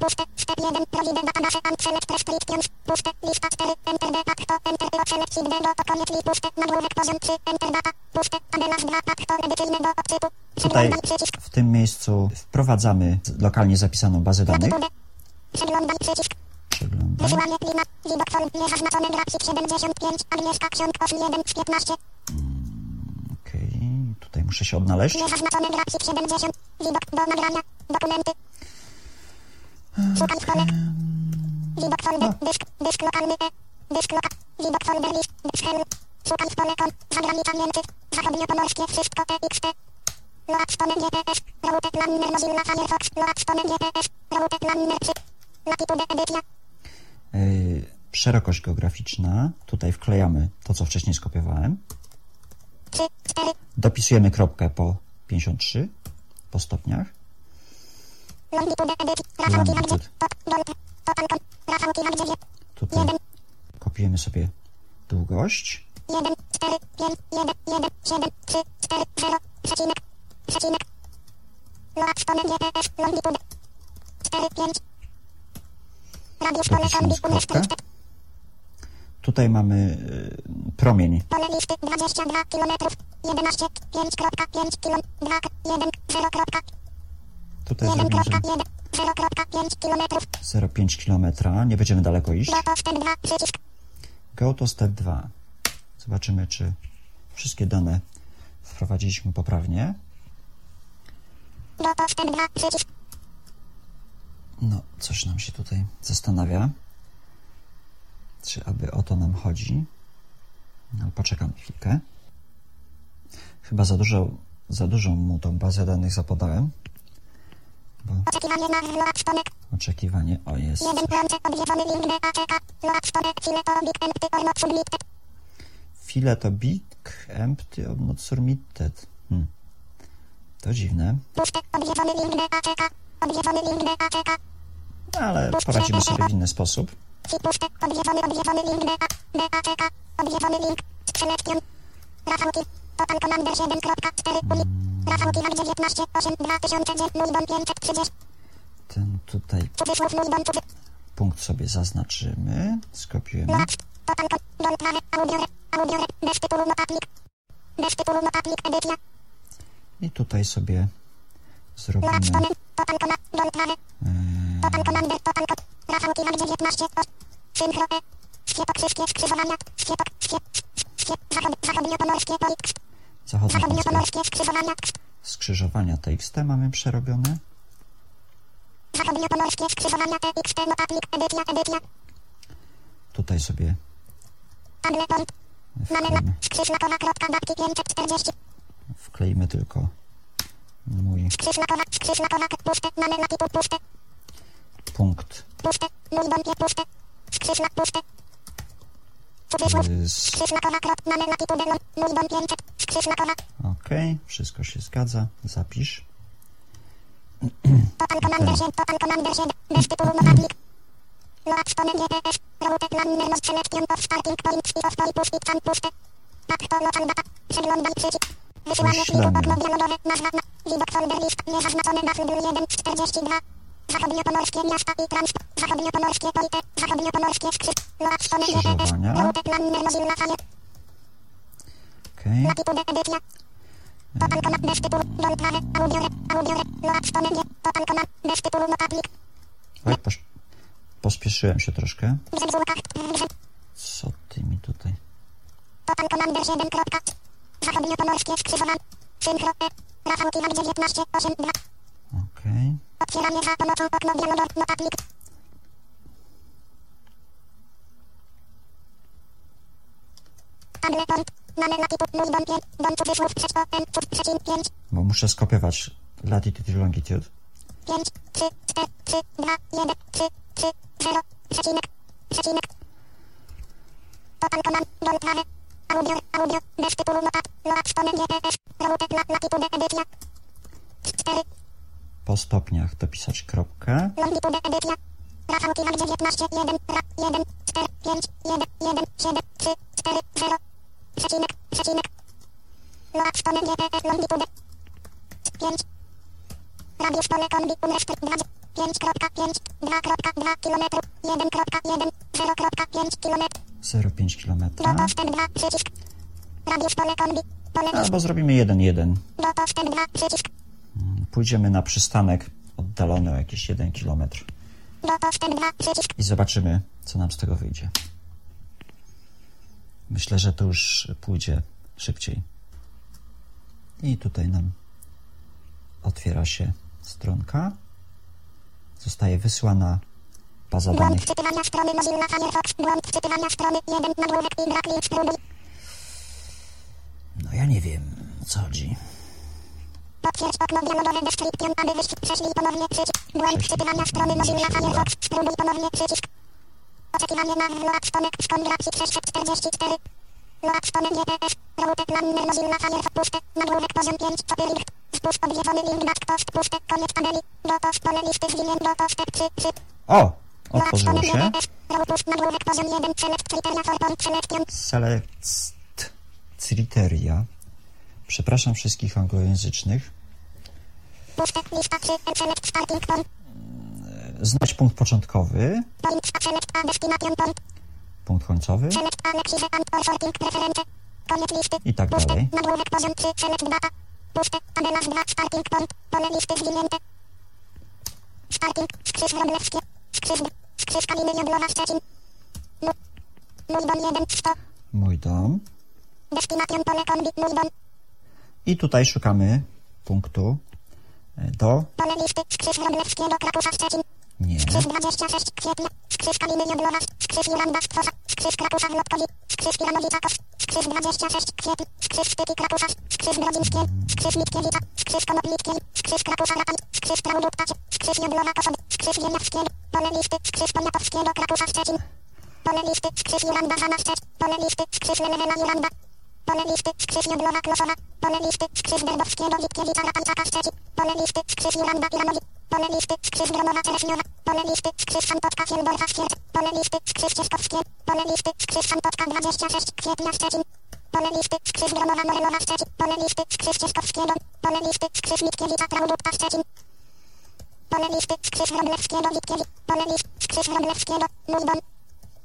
Total Commander, Load Stone GPS, Route Planner, Load Stone GP, push nagłówek, nagłówek puszczę, Selection of Starting Point, If Restricted to 1000 points, If Our Database Contains More than 1000 points, Push the Restriction Options to Limit the Number of Points, Push It can take several seconds before the selection boxes in step 2 appear on the screen. Push step 1, Provide Database and Select Restrictions, Push lista 4, Enter the Pack to Enter the Select Seed do Koniec Push nagłówek poziom 3, Enter Data, Push Adelas 2, Pack to edycyjnego odczytu, Tutaj w tym miejscu wprowadzamy lokalnie zapisaną bazę danych. Latitudę. Przeglądaj przycisk. Przeglądam. Wysyłanie klima. Widok form. Niezaznaczone grafik 75. Agnieszka ksiąg 8 1 z 15. Okej, tutaj muszę się odnaleźć. Niezaznaczone grafik 70. Widok do nagrania. Dokumenty. Szukaj. Widok folder. Dysk. Dysk lokalny. E. Dysk. Widok folder list. Szukaj pole kon. Zagranica Niemcy. Zachodniopomorskie. Wszystko. Load stone GPS. Route planner Mozilla Firefox. Load stone GPS. Route planner 3. Latitude edycja. Yy, szerokość geograficzna. Tutaj wklejamy to, co wcześniej skopiowałem. 3. 4. Dopisujemy kropkę po 53 po stopniach. Tutaj kopiujemy sobie długość. 1, 4, 5, 1, 1, 7, 3, 4, 0, przecinek, przecinek. Loa wspomnę GPS, longitude. 4, 5. Radius pole Dopisujemy kombi, unrestricted. Tutaj mamy y, promień. Pole listy 22 km, 11, 5.5 km, 2, 1, 0, Tutaj 1, zrobimy, że 1, 0.5 km. 0,5 km. Nie będziemy daleko iść. Do postęp 2, przycisk. Go to step 2. Zobaczymy, czy wszystkie dane wprowadziliśmy poprawnie. Do postęp 2, przycisk. No, coś nam się tutaj zastanawia. Czy aby o to nam chodzi? No, poczekam chwilkę. Chyba za dużo, za dużą mu tą bazę danych zapodałem. Bo Oczekiwanie na loa wspomnę. oczekiwanie, o jest. 1, łącze, odwiedzony link DACK. Loa wspomnę, file to big empty or not submitted. File to big, empty, or not submitted. Hmm. To dziwne, Puste, odwiedzony link DACK. Odwiedzony link DACK. no, ale poradzimy sobie w inny sposób. Puste, odwiedzony, odwiedzony link DA, DACK. Odwiedzony link. Z przeletkiem. Rafałki. Total Commander 7.4 uli. Rafałki WAG 19, 8, 2009, 530. Ten tutaj punkt sobie zaznaczymy, skopiujemy. I tutaj sobie zrobimy e, Total Commander, total com. Rafałki WAG 19, 8. Synchro. Skiepo, krzywkie, skrzyżowania. Skiepok, skiep, skiep, zachod, zachodniopomorskie, skrzyżowania. skrzyżowania TXT mamy przerobione. Zachodniopomorskie skrzyżowania TXT notatnik edycja edycja Tutaj sobie Mamy skrzyżlakowa kropka dapki 540 wklejmy tylko mój Skrzyżlakowa skrzyżlakowa puste Mamy na tytuł puste punkt puste Mój bombie puste Skrzyżlak puste OK, wszystko się zgadza. Zapisz. Total Commander 7 Total Commander 7 Bez tytułu notatnik. Loat stone GPS Route planner no puste Tak Wysyłanie pliku Wyślemy. okno dialogowe Nazwa na Widok folder list. Niezaznaczone dafy 1 z 42 Zachodniopomorskie miasta i transport Zachodniopomorskie polite Zachodniopomorskie skrzy Loat stone GPS Skrzyżowania. Route planner Mozilla Fire OK. Latitude edycja Total command bez tytułu Dol prawe Audio Audio Loat stone G Total command bez tytułu notatnik Oj, posz... pospieszyłem się troszkę. Co ty mi tutaj? Total Commander 7. Zachodniopomorskie skrzyżowane. Synchro E. Rafał Kiwak 19, 8, 2. OK. Otwieranie za pomocą okno dialogowe. Notatnik. Able point. Mamy na tytuł mój dom 5. Dom cudzysłów przez o n cud przecin 5. Bo muszę skopiować latitude i longitude. 5, 3, 4, 3, 2, 1, 3, 3, 0, przecinek, przecinek. Total command, dol prawe. Audio, audio, bez tytułu notat, loat stone GPS, route la, latitude edycja. 4, Po stopniach dopisać kropkę. longitude edycja. Rafał Kiwak 19, 1, ra, 1, 4, 5, 1, 1, 7, 3, 4, 0, przecinek, przecinek. Loat stone GPS, longitude. 5. Radius pole kombi unrestricted 5.5, 2.2 km, 1.1, 0.5 km, 0,5 km. do postęp 2, przycisk. Radius pole kombi, pole list, Albo zrobimy 1,1. do postęp 2, przycisk. Pójdziemy na przystanek oddalony o jakieś 1 km Do postęp 2, przycisk. i zobaczymy, co nam z tego wyjdzie. Myślę, że to już pójdzie szybciej. I tutaj nam otwiera się stronka. Zostaje wysłana baza danych. wczytywania strony Mozilla Firefox, błąd wczytywania strony 1, nagłówek i brak link spróbuj. No ja nie wiem, o co chodzi. Potwierdź okno dialogowe description, aby wyjść, prześlij ponownie przycisk. Błąd wczytywania strony Mozilla Firefox, spróbuj ponownie przycisk. Oczekiwanie na load stonek z kongracji 644. Load stone GPS. Route planner Mozilla Firefox puste. Nagłówek poziom 5. Copy Spust odwiedzony link back post puste. Koniec tabeli. Gotow pole listy zwinięt. Gotow step 3. 3. O! Otworzyło się. Robust nagłówek poziom 1. Select criteria for point selection. Select criteria. Przepraszam wszystkich anglojęzycznych. Puste. Lista 3. Select starting point. Znać punkt początkowy, punkt końcowy i tak dalej. Nagłówek poziom 3. Select data. Puste. Tabela z 2. Starting point. Pole listy zwinięte. Starting. Skrzyż wróblewskie. Skrzyż. Skrzyż Kaliny Jodlowa Szczecin. Mu- Mój dom 1. 100. Mój dom. Destination pole kombi. Mój dom. I tutaj szukamy punktu e, do... Skrzyż. Nie. Skrzyż 26 kwietnia. Skrzyż Kaliny Jodlowa. Skrzyż Juranda Stwosa. Skrzyż Krakusza Lotkowi. Skrzyż Pilanowica-Kos. Skrzyż 26 kwietnia. Skrzyż Sztyki Krakusza. Skrzyż Grodzińskie. Skrzyż Litkiewicza. Skrzyż Konoplickiej. Skrzyż Krakusza Rapan. Skrzyż Prałuduptacie. Skrzyż Jodlowa Kosod. Skrzyż Wieniawskiego. Pole listy. Skrzyż. Skrzyż Juranda Żana Szczecin. Pole listy. Skrzyż Lelewela Juranda. Pole listy. Skrzyż Jodlowa Klosowa. Pole listy. Skrzyż Dębowskiego. Witkiewicza Rapanciaka Szczecin. Pole listy. Skrzyż Juranda Pilanowi. Pole listy. Skrzyż Gromowa Czereśniowa. Pole listy. Skrzyż Szampotka Fieldorfa Świerc. Pole listy. Skrzyż Cieszkowskie. Pole listy. Skrzyż Szampotka 26 kwietnia Szczecin. Pole listy. Skrzyż Gromowa Morelowa Szczecin. Pole listy. Skrzyż Cieszkowskiego. Pole listy. Skrzyż Mitkiewicza Praudupta Szczecin. Pole listy. Skrzyż Wróblewskiego. Witkiewicz. Pole listy. Skrzyż Wróblewskiego. Mój dom.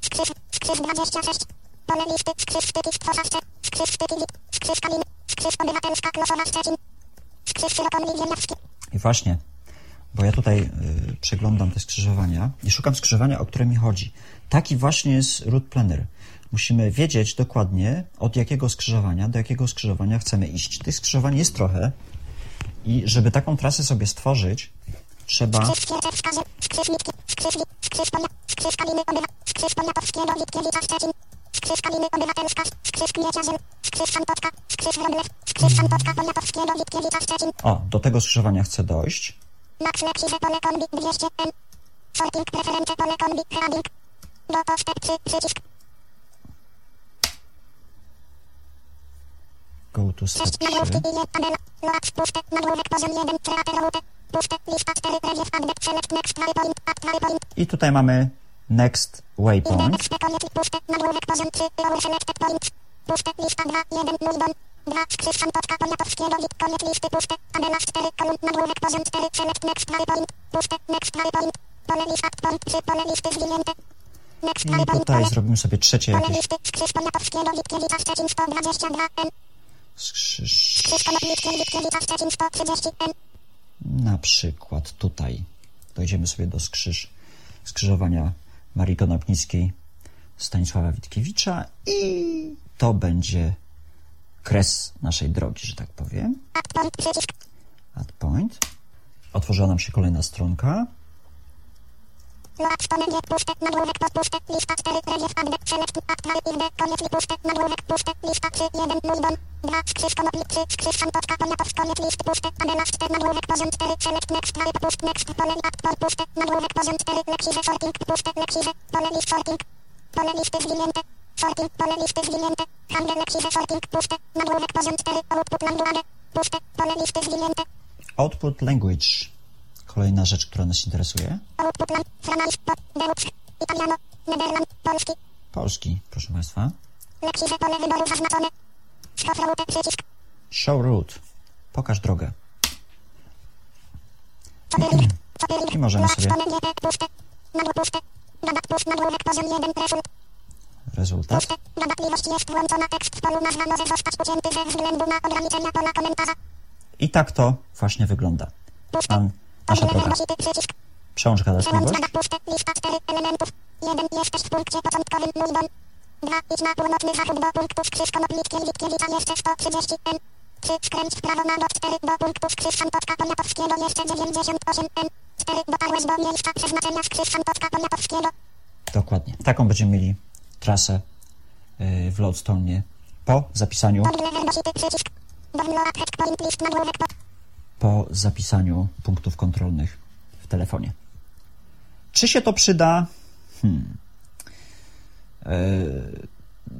Skrzyż. Skrzyż 26. Pole listy. Skrzyż Sztyki Stwosa Szczecin. Skrzyż Sztyki. Skrzyż Kaliny. Skrzyż Obywatelska Klosowa Szczecin. Skrzyż Syrokomli Ziemiawski. I właśnie, bo ja tutaj y, przeglądam te skrzyżowania i szukam skrzyżowania, o które mi chodzi. Taki właśnie jest route planner. Musimy wiedzieć dokładnie, od jakiego skrzyżowania do jakiego skrzyżowania chcemy iść. Tych skrzyżowań jest trochę i żeby taką trasę sobie stworzyć, trzeba... Skrzyż. Skrzyż. Skrzyż. Skrzyż. Skrzyż. Skrzyż. Skrzyż. Skrzyż. Skrzyż. Skrzyż. Skrzyż Szampotka Poniatowskiego. Witkiewicza Szczecin. O, do tego skrzyżowania chcę dojść. Max Lexise pole kombi 200 M. Sorting preference pole kombi heading. Gotow step 3 przycisk. Go to 6 step nagłówki 3. i je tabela. Load puste. Nagłówek poziom 1. Creator route. Puste. Lista 4 previous update. Select next waypoint. Add waypoint. I tutaj mamy next waypoint. Index koniec puste. Nagłówek poziom 3. Our selected points. Puste. Lista 2. 1. Mój dom. 2. Skrzyż Szampotka Poniatowskiego. Wit. Koniec listy puste. Tabela 4. Kolumn. Nagłówek poziom 4. Select next waypoint. Puste. Next waypoint. Pole lista. Point 3. Pole listy zwinięte. Next I waypoint. tutaj Pole. zrobimy sobie trzecie Pole jakieś listy. Skrzyż Poniatowskiego. Witkiewicza Szczecin 122 M. skrzyż... Skrzyż Konopnickiej. Witkiewicza Szczecin 130 M. Na przykład tutaj. Dojdziemy sobie do skrzyż, skrzyżowania Marii Konopnickiej Stanisława Witkiewicza i to będzie kres naszej drogi, że tak powiem. Add point. Otworzyła nam się kolejna stronka. Load stone nie puste. Nagłówek pod puste. Lista 4. Previous update. Select. Add try. Index. Koniec li puste. Nagłówek puste. Lista 3. 1. Mój dom. 2. Skrzyż Konopli. 3. Skrzyż Szampotka. Poniatowsk. Koniec listy puste. Tabela 4. Nagłówek poziom 4. Select. Next. Try. Pust. Next. Pole. Add pole puste. Nagłówek poziom 4. Lexise. Sorting. Puste. Lexise. Pole list sorting. Pole listy zwinięte. Sorting. Pole listy zwinięte. Handel Lexise. Sorting. Puste. Nagłówek poziom 4. Output language. Puste. Pole listy zwinięte. Output language. Kolejna rzecz, która nas interesuje. Polski. Proszę Państwa. Show route. Pokaż drogę. I możemy sobie Stone nie puste. Nagłówek puste. Gadat pust. Nagłówek poziom 1. Result. rezultat. I tak to właśnie wygląda. Puste. Nasza droga. Przełącz gadatliwość. gadat puste. Lista 4 elementów. 1. Jesteś w punkcie początkowym. Mój dom. 2. Idź na północny zachód do punktu Skrzyż Konopnickiej Witkiewicza jeszcze 130 M. 3. Skręć w prawo na do 4 do Szampotka Poniatowskiego jeszcze 98 M. 4. Dotarłeś do miejsca przeznaczenia Szampotka Poniatowskiego. Dokładnie. Taką będziemy mieli trasę yy, w Lodestone po zapisaniu. Download checkpoint list nagłówek pod. Po zapisaniu punktów kontrolnych w telefonie. Czy się to przyda? Hmm. Yy,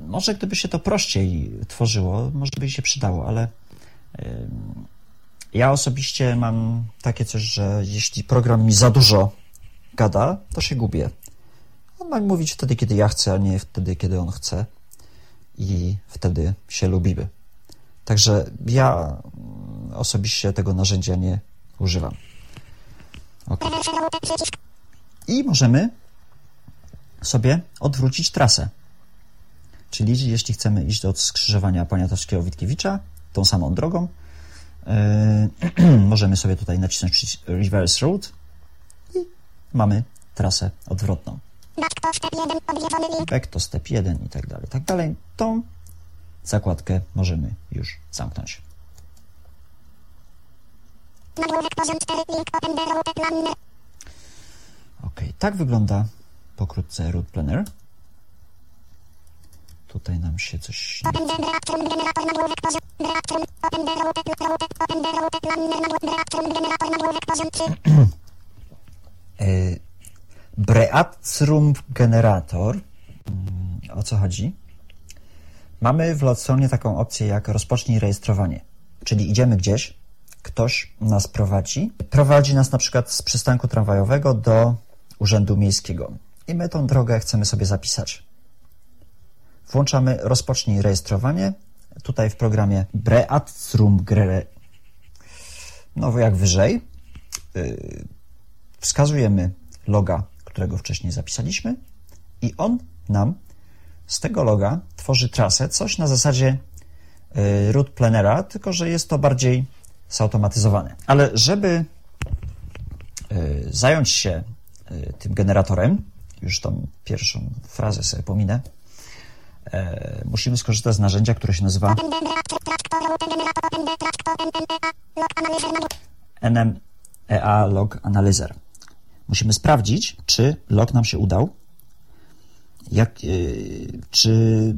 może gdyby się to prościej tworzyło, może by się przydało, ale ja osobiście mam takie coś, że jeśli program mi za dużo gada, to się gubię. On ma mówić wtedy, kiedy ja chcę, a nie wtedy, kiedy on chce. I wtedy się lubimy. Także ja osobiście tego narzędzia nie używam. Okay. I możemy sobie odwrócić trasę. Czyli jeśli chcemy iść od skrzyżowania Poniatowskiego-Witkiewicza tą samą drogą, yy, możemy sobie tutaj nacisnąć reverse road i mamy trasę odwrotną. Back to step 1 i tak dalej, tak dalej. Tą zakładkę możemy już zamknąć. Ok, tak wygląda pokrótce root planner. Tutaj nam się coś... Breatrum generator. O co chodzi? Mamy w Lotsonie taką opcję jak rozpocznij rejestrowanie. Czyli idziemy gdzieś, ktoś nas prowadzi. Prowadzi nas na przykład z przystanku tramwajowego do urzędu miejskiego. I my tą drogę chcemy sobie zapisać. Włączamy rozpocznij rejestrowanie. Tutaj w programie Breatrum Gre... No jak wyżej. Yy, wskazujemy loga, którego wcześniej zapisaliśmy i on nam z tego loga tworzy trasę, coś na zasadzie y, root planera, tylko że jest to bardziej zautomatyzowane. Ale żeby y, zająć się y, tym generatorem, już tą pierwszą frazę sobie pominę, musimy skorzystać z narzędzia, które się nazywa NMEA Log Analyzer. Musimy sprawdzić, czy log nam się udał, jak, czy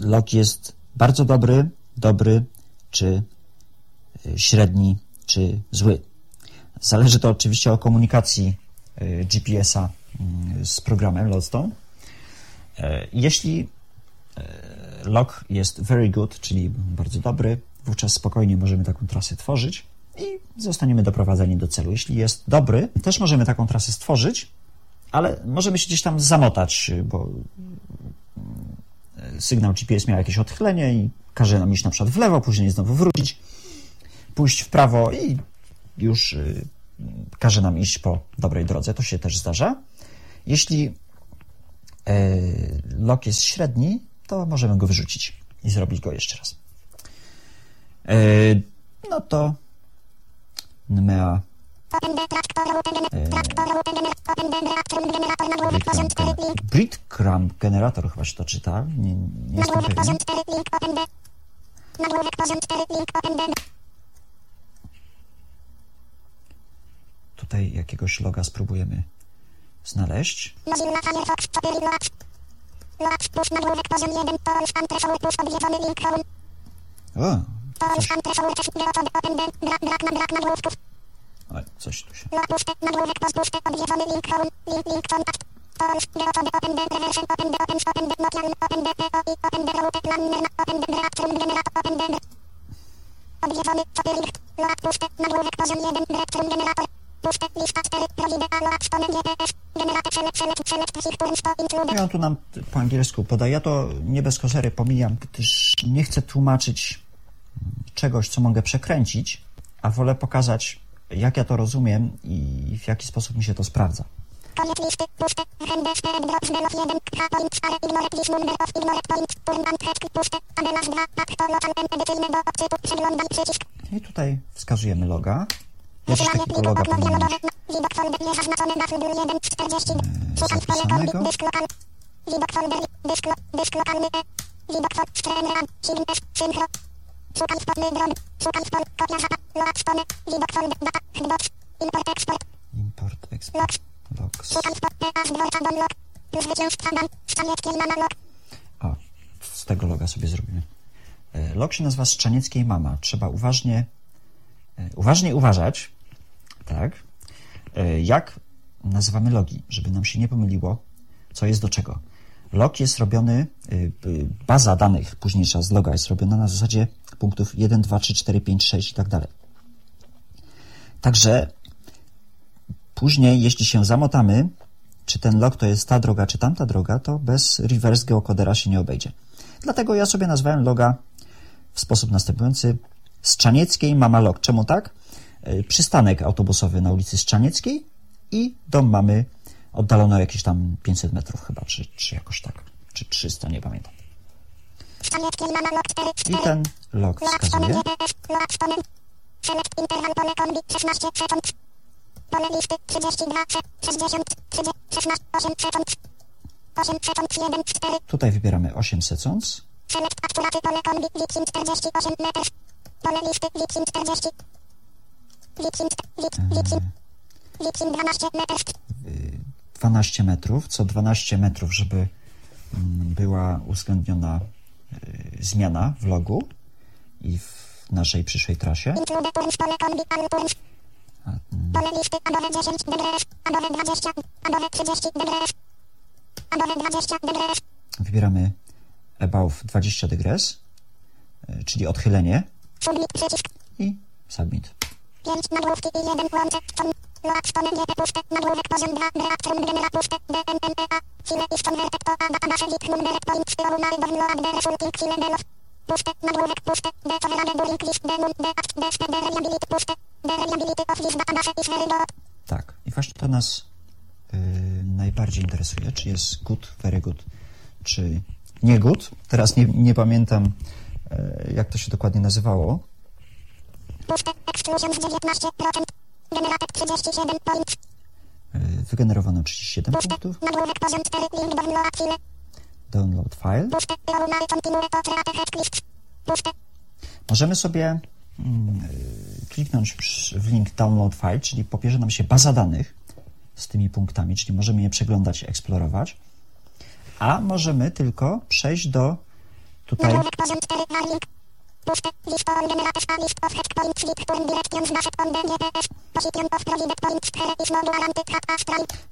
log jest bardzo dobry, dobry, czy yy, średni, czy zły. Zależy to oczywiście o komunikacji GPS-a z programem Lodestone. Jeśli log jest very good, czyli bardzo dobry, wówczas spokojnie możemy taką trasę tworzyć i zostaniemy doprowadzeni do celu. Jeśli jest dobry, też możemy taką trasę stworzyć, ale możemy się gdzieś tam zamotać, bo mm, sygnał GPS miał jakieś odchylenie i każe nam iść na przykład w lewo, później znowu wrócić, pójść w prawo i już y, każe nam iść po dobrej drodze. To się też zdarza. Jeśli e, lok jest średni, to możemy go wyrzucić i zrobić go jeszcze raz. E, no to NMEA Breadcrumb generator chyba się to czyta. Nie, nie jestem pewien. Tutaj jakiegoś loga spróbujemy znaleźć. O, coś... Oj, coś tu się... I on tu nam po angielsku podaje. Ja to nie bez kozery pomijam, gdyż nie chcę tłumaczyć czegoś, co mogę przekręcić, a wolę pokazać jak ja to rozumiem i w jaki sposób mi się to sprawdza. Koniec listy, puste, handel, step, drop, zdelof 1, k, point, stare, ignore, please, number of, ignore, point, turn, uncheck, puste, adelas 2, tak, to, local, edycyjne, do, odczytu, przeglądaj, przycisk. I tutaj wskazujemy loga. Ja też takiego loga powinienem mieć. Widok folder, niezaznaczone, dafy, był 1, 40, szukam w telekom, dysk lokal, widok folder, dysk, dysk lokalny, e, widok folder, streamer, sign, s, synchro, Szukaj spodny drog. Szukaj spod. Kopia zapa. Load spony. Widok folder. Data. Hitbox. Import export. Import export. Logs. Logs. Szukaj spod. EA z dworca don log. Plus zwycięstwa dan. Szczanieckiej mama log. O, z tego loga sobie zrobimy. E, log się nazywa Szczanieckiej mama. Trzeba uważnie, e, uważnie uważać, tak, e, jak nazywamy logi, żeby nam się nie pomyliło, co jest do czego. Log jest robiony, baza danych późniejsza z loga jest robiona na zasadzie punktów 1, 2, 3, 4, 5, 6 i tak dalej. Także później, jeśli się zamotamy, czy ten log to jest ta droga, czy tamta droga, to bez reverse geocodera się nie obejdzie. Dlatego ja sobie nazwałem loga w sposób następujący. Strzanieckiej mama log. Czemu tak? Y, przystanek autobusowy na ulicy Strzanieckiej i dom mamy oddalono jakieś tam 500 metrów chyba, czy, czy jakoś tak, czy 300, nie pamiętam. Strzanieckiej mama log 4, I ten log wskazuje. Select interval pole kombi 16 sekund. Pole listy 32, 60, 30, 16, 8 sekund. 8 sekund 1, 4. Tutaj wybieramy 8 seconds. Select pole kombi Wixin 48 metrów. Pole listy Wixin 40. Wixin, Wixin, Wixin 12 metrów. 12 metrów, co 12 metrów, żeby mm, była uwzględniona zmiana w logu i w naszej przyszłej trasie. Include turns pole kombi all turns. Pole listy adowe 10 degrees, adowe 20, adowe 30 degrees, adowe 20 degrees. Wybieramy above 20 degrees, y, czyli odchylenie i submit. 5 nagłówki i 1 łącze. Stone GT puste. Nagłówek poziom 2. React from genera puste. DNNEA. File is converted to ADA ADA select number point stylu my download the resulting file delof. Puste. Nagłówek puste. Defavorable during list denum. Deact. Deste. Reliability puste. Reliability of list data is very low. Tak, i właśnie to nas y, najbardziej interesuje, czy jest good, very good, czy nie good. Teraz nie, nie pamiętam, y, jak to się dokładnie nazywało. Puste. Exclusions 19%. Generated 37 points. Y, wygenerowano 37 Puste. punktów. Nagłówek poziom 4. Link download file. Możemy sobie mm, y, kliknąć w link download file, czyli pobierze nam się baza danych z tymi punktami, czyli możemy je przeglądać, eksplorować, a możemy tylko przejść do tutaj Nagłówek poziom 4. Link. Puste. List a list of head points with directions based on the GPS. Position of provided points is no guaranteed.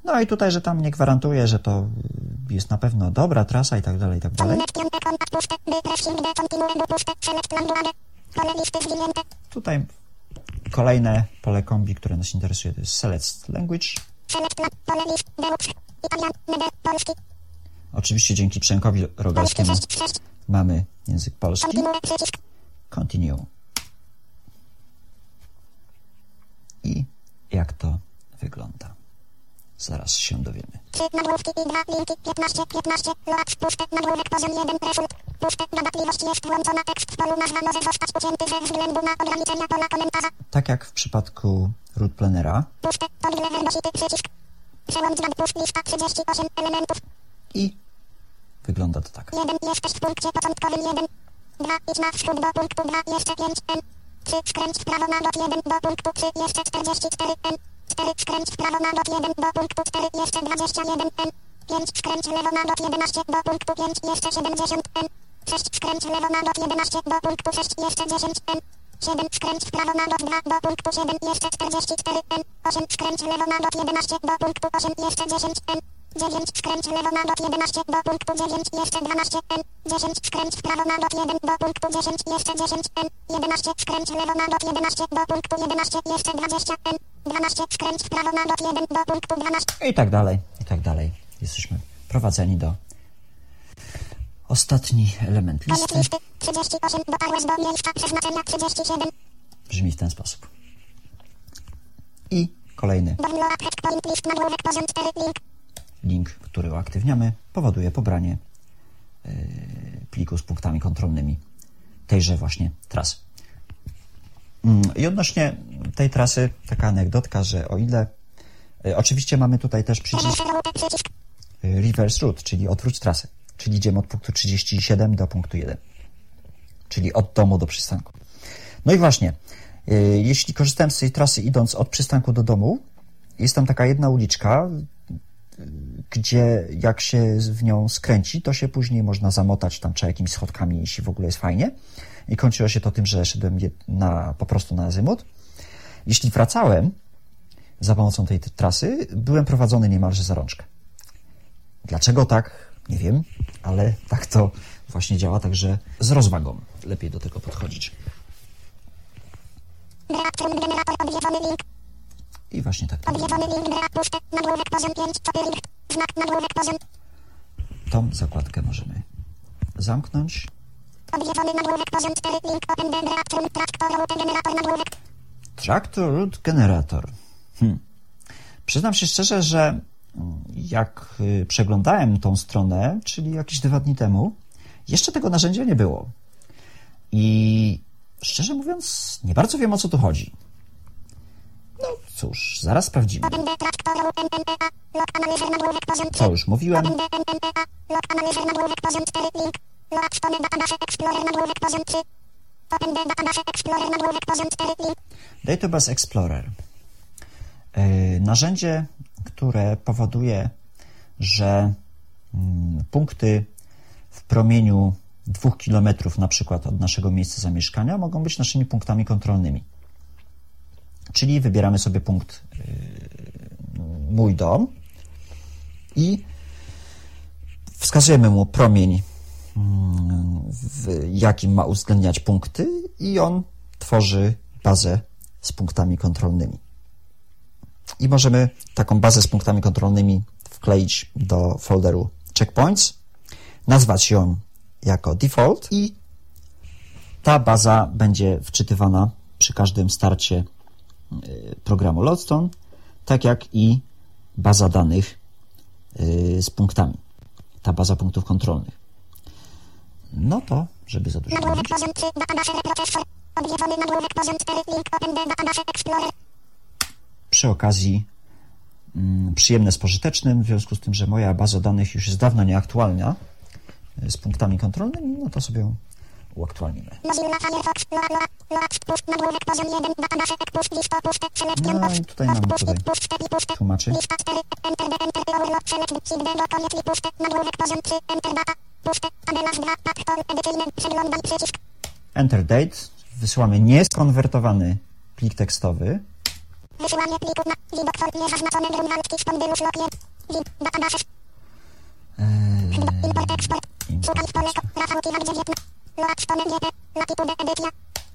No i tutaj, że tam nie gwarantuje, że to jest na pewno dobra trasa i tak dalej, i tak dalej. Tutaj kolejne pole kombi, które nas interesuje, to jest select language. Oczywiście dzięki Przemkowi Rogalskiemu 6 6. mamy język polski. Continue. I jak to wygląda? Zaraz się dowiemy. 3 nagłówki i 2 linki 15 15 load puste nagłówek poziom 1 result puste gadatliwość jest włączona tekst w polu nazwa może zostać ucięty ze względu na ograniczenia pola komentarza Tak jak w przypadku root planera toggle verbosity przycisk przełącz lista 38 elementów i wygląda to tak. 1 jesteś w punkcie początkowym 1 2 idź na wschód do punktu 2 jeszcze 5 n. 3 skręć w prawo na dot 1 do punktu 3 jeszcze 44 n. 4 skręć w prawo na dot 1 do punktu 4 jeszcze 21 n. 5 skręć w lewo na dot 11 do punktu 5 jeszcze 70 n. 6 skręć w lewo na dot 11 do punktu 6 jeszcze 10 n. 7 skręć w prawo na dot 2 do punktu 7 jeszcze 44 n. 8 skręć w lewo na dot 11 do punktu 8 jeszcze 10 n 9 skręć lewo na dot 11 do punktu 9 jeszcze 12 n 10 skręć w prawo na dot 1 do punktu 10 jeszcze 10 n 11 skręć lewo na dot 11 do punktu 11 jeszcze 20 n 12 skręć w prawo na dot 1 do punktu 12 I tak dalej, i tak dalej. Jesteśmy prowadzeni do ostatni element listy. listy 38 dotarłeś do miejsca przeznaczenia 37 Brzmi w ten sposób. I kolejny download checkpoint list poziom 4 link link, który uaktywniamy, powoduje pobranie yy, pliku z punktami kontrolnymi tejże właśnie trasy. Mm, I odnośnie tej trasy taka anegdotka, że o ile yy, oczywiście mamy tutaj też przycisk reverse route czyli odwróć trasę, czyli idziemy od punktu 37 do punktu 1, czyli od domu do przystanku. No i właśnie, yy, jeśli korzystałem z tej trasy idąc od przystanku do domu, jest tam taka jedna uliczka, gdzie jak się w nią skręci, to się później można zamotać tam czy jakimiś schodkami, jeśli w ogóle jest fajnie. I kończyło się to tym, że szedłem na, po prostu na azymut. Jeśli wracałem za pomocą tej trasy, byłem prowadzony niemalże za rączkę. Dlaczego tak? Nie wiem, ale tak to właśnie działa, także z rozwagą lepiej do tego podchodzić. Reaktor generator odwiedzony link. I właśnie tak to Odwiedzony link gra puste. Nagłówek poziom 5. Copy link. Znak nagłówek poziom. Tą zakładkę możemy zamknąć. Odwiedzony nagłówek poziom 4. Link open the reaktor traktor route generator nagłówek. Tractor Root Generator. Hmm. Przyznam się szczerze, że mm, jak y, przeglądałem tą stronę, czyli jakieś dwa dni temu, jeszcze tego narzędzia nie było. I szczerze mówiąc, nie bardzo wiem o co tu chodzi. Cóż, zaraz sprawdzimy. Open the traktor route NNEA. Log analyzer nagłówek poziom 3. Co już mówiłem? Open the NNEA. Log analyzer nagłówek poziom 4. Link. Log stone database explorer nagłówek poziom 3. Open the database explorer nagłówek poziom 4. Link. Database Explorer. Yy, Narzędzie, które powoduje, że mm, punkty w promieniu dwóch kilometrów na przykład od naszego miejsca zamieszkania mogą być naszymi punktami kontrolnymi. Czyli wybieramy sobie punkt yy, mój dom i wskazujemy mu promień, w jakim ma uwzględniać punkty i on tworzy bazę z punktami kontrolnymi. I możemy taką bazę z punktami kontrolnymi wkleić do folderu checkpoints, nazwać ją jako default i ta baza będzie wczytywana przy każdym starcie y, programu Lodestone, tak jak i baza danych y, z punktami. Ta baza punktów kontrolnych. No to, żeby za dużo nie Nagłówek mówić, poziom 3. Database reprocessor. Odwiedzony nagłówek poziom 4. Link open the database explorer. przy okazji mm, przyjemne z pożytecznym, w związku z tym, że moja baza danych już jest dawno nieaktualna y, z punktami kontrolnymi, no to sobie uaktualnimy. Mozilla Firefox. Loa, loa, loa, pust. Nagłówek poziom 1. Database ek pust. Lista puste. Selection No i tutaj mamy tutaj tłumaczy. Lista 4. Enter the enter the overload. Select. Hit the do koniec li puste. Nagłówek poziom 3. Enter data. Puste. Adelas 2. Aktor. Edycyjny. Przeglądaj przycisk. Enter date, wysyłamy nieskonwertowany plik tekstowy. Wysyłanie plików na widok for niezaznaczone grunwaldki spondylus log 1. Wid. Database. Eee, Import export. Szukaj w pole. Rafał Kiwak 19. Load stone GP. Latitude edycja.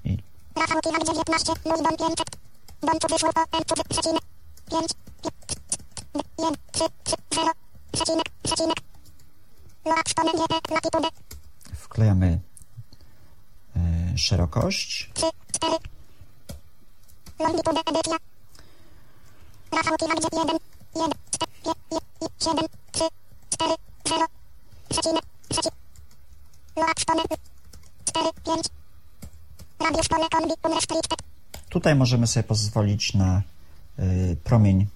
I Rafał Kiwak 19. Mój dom 500. Dom cudzysłów o N cudy przecinek. 5. 1. 3. 3. 0. Przecinek. Przecinek. Load stone GP. Latitude. wklejamy e, szerokość. 3. 4. Longitude edycja. Rafał Kiwak 1. 1. 7. 3. 4. 0. Przecinek. Przecinek. Load stone. 4. 5. Radius pole kombi unrestricted. Tutaj możemy sobie pozwolić na y, promień y,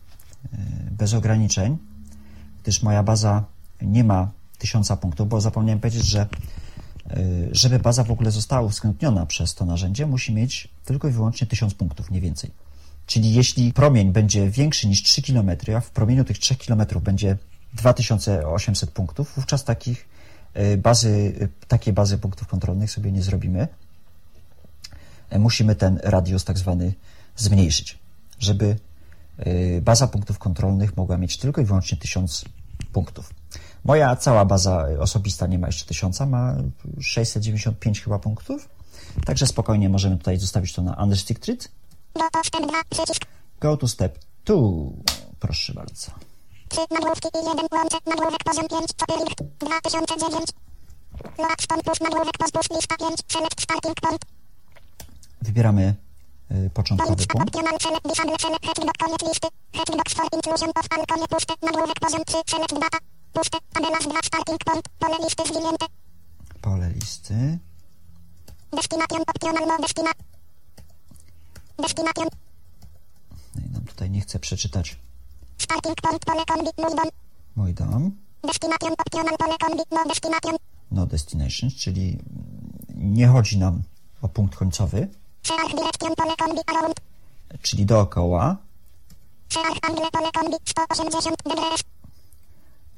bez ograniczeń, gdyż moja baza nie ma tysiąca punktów, bo zapomniałem powiedzieć, że y, żeby baza w ogóle została uwzględniona przez to narzędzie, musi mieć tylko i wyłącznie 1000 punktów, nie więcej. Czyli jeśli promień będzie większy niż 3 km, a w promieniu tych 3 km będzie 2800 punktów, wówczas takich bazy, y, takiej bazy punktów kontrolnych sobie nie zrobimy e, musimy ten radius tak zwany zmniejszyć, żeby baza punktów kontrolnych mogła mieć tylko i wyłącznie 1000 punktów. Moja cała baza osobista nie ma jeszcze 1000, ma 695 chyba punktów, także spokojnie możemy tutaj zostawić to na unrestricted. Do postęp 2. Przycisk. Go to step 2. Proszę bardzo. 3 nagłówki i 1 łącze. Nagłówek poziom 5. Copyright 2009. Load stone plus nagłówek post lista 5. Select starting point. Wybieramy y, początkowy punkt. koniec listy. Headlocks for inclusion of all konie puste. Nagłówek poziom 3. Select data. Puste. Adelas 2 starting point. Pole listy zwinięte. Pole listy. Destination optional no destina. Destination. No i nam tutaj nie chce przeczytać Starting point pole kombi. Mój dom. mój dom. Destination optional pole kombi. No destination. No destinations, czyli mm, nie chodzi nam o punkt końcowy, Search direction pole kombi. Around. czyli dookoła. Search angle pole kombi. 180 degrees.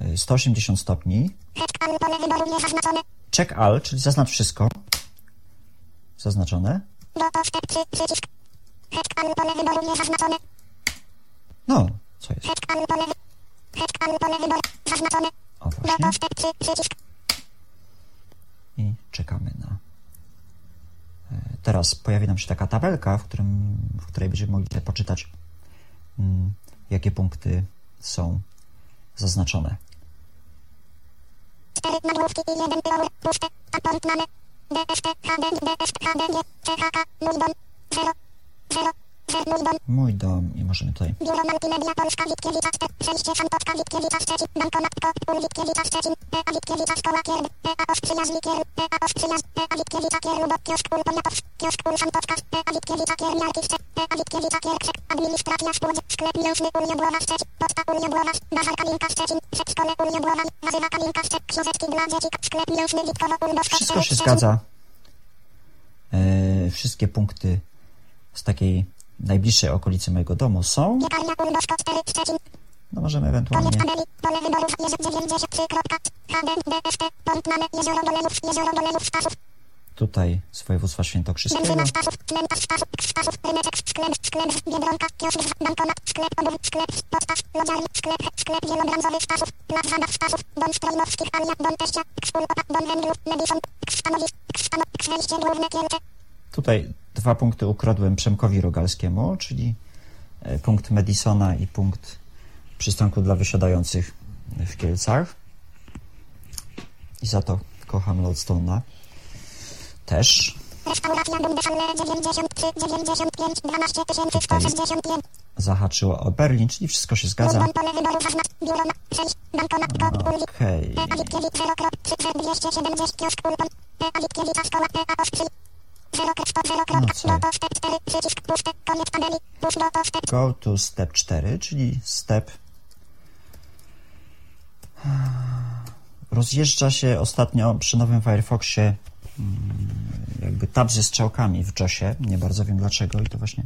y, 180 stopni. Check all pole wyboru niezaznaczone. Check all, czyli zaznacz wszystko. Zaznaczone. Do postęp 3. Przycisk. Check all pole wyboru niezaznaczone. No, Zaznaczone. O Do właśnie. postęp 3 przycisk. I czekamy na. e, Teraz pojawi nam się taka tabelka, w, którym, w której będziemy mogli poczytać, mm, jakie punkty są zaznaczone. 4 nagłówki i 1 power. Puste. Appointment. DST. HD. DST. HDG. CHK. Mój dom. 0. 0. 0. Mój dom. I możemy tutaj Biuro Multimedia Polska Witkiewicza 4. Przejście Witkiewicza Szczecin. Bankomat Witkiewicza Szczecin. EA Witkiewicza Szkoła. EA. EA. EA Witkiewicza. Kiosk. EA Witkiewicza Kier Miarki Szczecin. EA Witkiewicza. Administracja. Sklep mięsny Szczecin. Poczta. Bazar Kalinka Szczecin. Przedszkole. Wazywa Kalinka. Książeczki dla dzieci. Sklep mięsny Witkowo Ulbosko Wszystko się zgadza. E, wszystkie punkty z takiej najbliższej okolicy mojego domu są. Piekarnia Ulbosko 4 Szczecin. No możemy ewentualnie. tabeli. Pole wyborów jezy 93. HD. DST. Pont mamy Jezioro Dolenów. Jezioro Dolenów Staszów. Tutaj z województwa świętokrzyskiego. Tutaj dwa punkty ukradłem Przemkowi Rogalskiemu, czyli e, punkt Madisona i punkt przystanku dla wysiadających w Kielcach. I za to kocham Lodstone'a. Też. Restauracja Bundeshalle 93 95 12 161. Zahaczyło o Berlin, czyli wszystko się zgadza. London pole wyborów zaznacz. Biuro ma 6. Bankomat kod. Ulwik. Okej. E. Awitkiewicz 0 krop 3 270 kiosk Ulton. E. Awitkiewicza szkoła E. Ostrzy. 0 krop 0 krop. No co? Do postęp 4 przycisk puste. Koniec tabeli. Push do postęp. Go to step 4, czyli step. Rozjeżdża się ostatnio przy nowym Firefoxie mm, jakby tab ze strzałkami w JOSie. Nie bardzo wiem dlaczego i to właśnie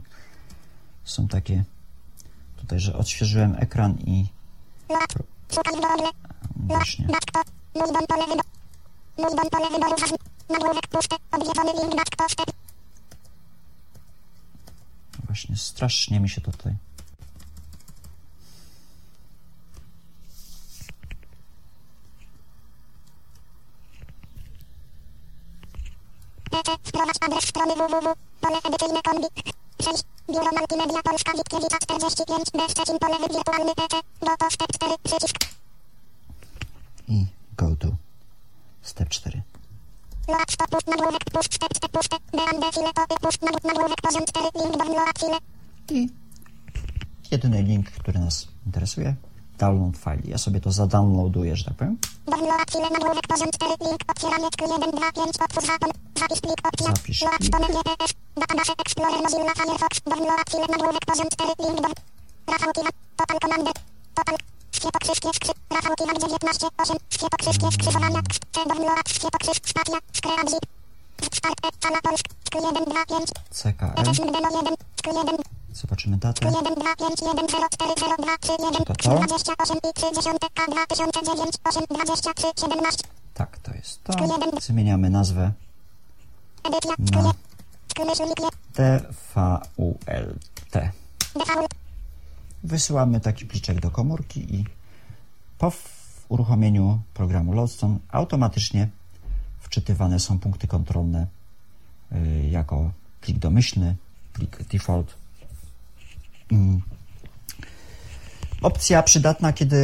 są takie tutaj, że odświeżyłem ekran i właśnie Nagłówek puste. Odwiedzony link back postęp. Właśnie strasznie mi się tutaj. Wprowadź adres strony www. Pole edycyjne kombi. 6. Biuro Multimedia Polska Witkiewicza 45. B. Szczecin pole. Do postęp 4 przycisk. I go to step 4. Load stop pust nagłówek step step puste. BND file pust nagł- nagłówek poziom 4 link do load file. I jedyny link, który nas interesuje, download file. Ja sobie to zadownloaduję, że tak powiem. Download file nagłówek poziom 4 link otwieranie tkl 1 2 5 otwórz zapom. Zapis plik opcja. Zapisz Load stone GTS. Database Explorer Mozilla Firefox. Download file nagłówek poziom 4 link do. Rafał Kiwa. Total Commander. Total. Świetokrzywskie skrzy. Rafał Kiwa 19 8. Świetokrzywskie skrzyżowania. C. Download. Świetokrzyw. Stacja. Skrea zip. Start. Cala Polsk. tkl 1 2 5. CKM. ETS Demo 1. tkl 1. Zobaczymy datę. 1 2 5 1 0 4 0 2 3 1 To to? 28 i 30 K 2009 8 23 17 Tak, to jest to. Zmieniamy nazwę Edycja na DVULT. Wysyłamy taki pliczek do komórki i po uruchomieniu programu Lodestone automatycznie wczytywane są punkty kontrolne y, jako plik domyślny, plik default. Mm. Opcja przydatna, kiedy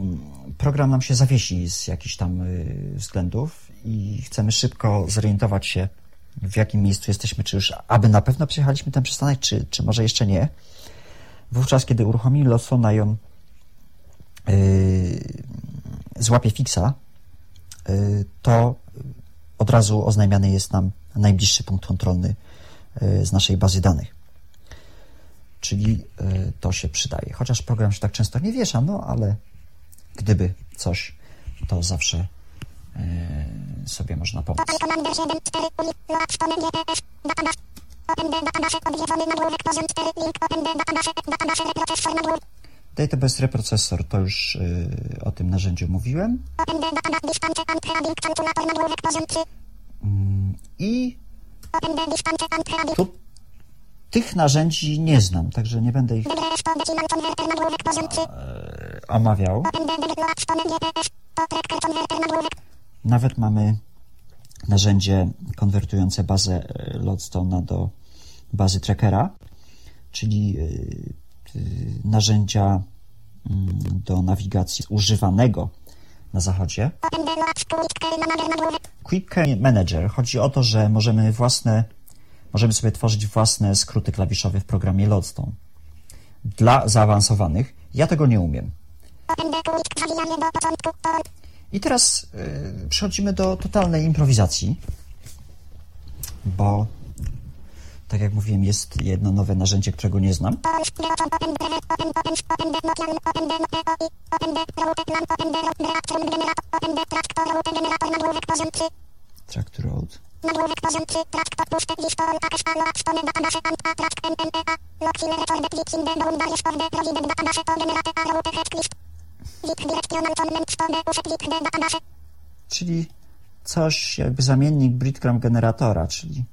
mm, program nam się zawiesi z jakichś tam y, względów i chcemy szybko zorientować się, w jakim miejscu jesteśmy, czy już aby na pewno przyjechaliśmy ten przystanek, czy, czy może jeszcze nie. Wówczas, kiedy uruchomimy Losona i on yy, złapie fixa, yy, to od razu oznajmiany jest nam najbliższy punkt kontrolny yy, z naszej bazy danych. Czyli yy, to się przydaje. Chociaż program się tak często nie wiesza, no ale gdyby coś, to zawsze yy, sobie można pomóc. Database Reprocessor, to już y, o tym narzędziu mówiłem. Mm, I tu tych narzędzi nie znam, także nie będę ich e, omawiał. Nawet mamy narzędzie konwertujące bazę e, Loadstone'a do bazy trackera, czyli e, e, narzędzia mm, do nawigacji używanego na zachodzie. Quick Key Manager chodzi o to, że możemy własne, możemy sobie tworzyć własne skróty klawiszowe w programie Loadstone. Dla zaawansowanych ja tego nie umiem. I teraz y, przechodzimy do totalnej improwizacji, bo tak jak mówiłem, jest jedno nowe narzędzie, którego nie znam. Track road. Poziom 3, traktor record, to, generate czyli coś jakby zamiennik breadcrumb generatora, czyli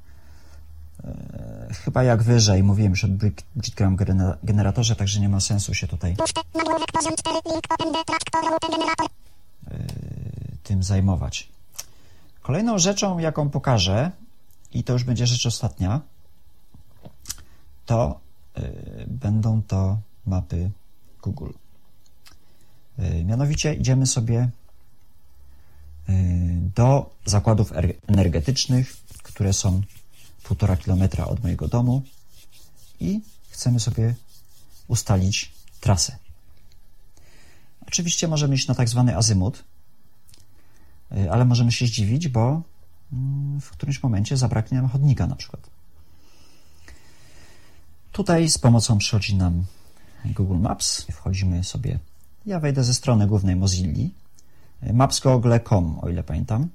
e, chyba jak wyżej, mówiłem już o bread- breadcrumb genera- generatorze, także nie ma sensu się tutaj puszty, nagłówek poziom 4, link, open, the traktor route generator, tym zajmować. Kolejną rzeczą, jaką pokażę, i to już będzie rzecz ostatnia, to y, będą to mapy Google. Y, mianowicie idziemy sobie y, do zakładów er- energetycznych, które są półtora kilometra od mojego domu i chcemy sobie ustalić trasę. Oczywiście możemy iść na tak zwany azymut, y, ale możemy się zdziwić, bo mm, w którymś momencie zabraknie nam chodnika na przykład. Tutaj z pomocą przychodzi nam Google Maps. Wchodzimy sobie, ja wejdę ze strony głównej Mozilla, y, mapsgoogle.com, o ile pamiętam,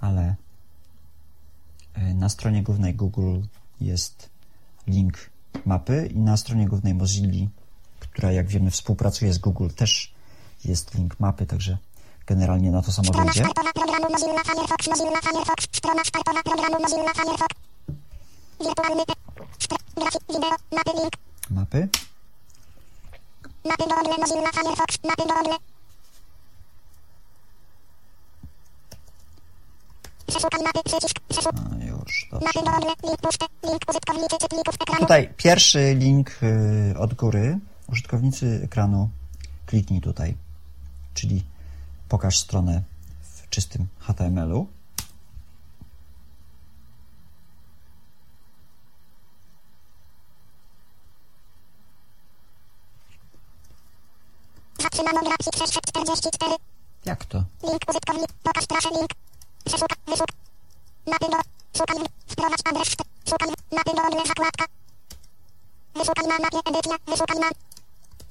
ale y, na stronie głównej Google jest link mapy i na stronie głównej Mozilla, która jak wiemy współpracuje z Google, też jest link mapy, także generalnie na to samo wyjdzie. mapy, Mapy. Google, Mozilla Firefox, mapy Google, przeszukaj mapy, przycisk, przeszukaj A, już, dobrze. mapy Google, link puszczę, link użytkownicy czytników ekranu, Tutaj pierwszy link y, od góry. Użytkownicy ekranu kliknij tutaj, czyli pokaż stronę w czystym HTML-u. Zatrzymano grafik 644, Jak to? link użytkownik, pokaż trasę, link, przeszukaj, wyszuk, mapy do, szukaj, wprowadź adres, szukaj, mapy Google, zakładka, wyszukaj na mapie, edycja, wyszukaj na,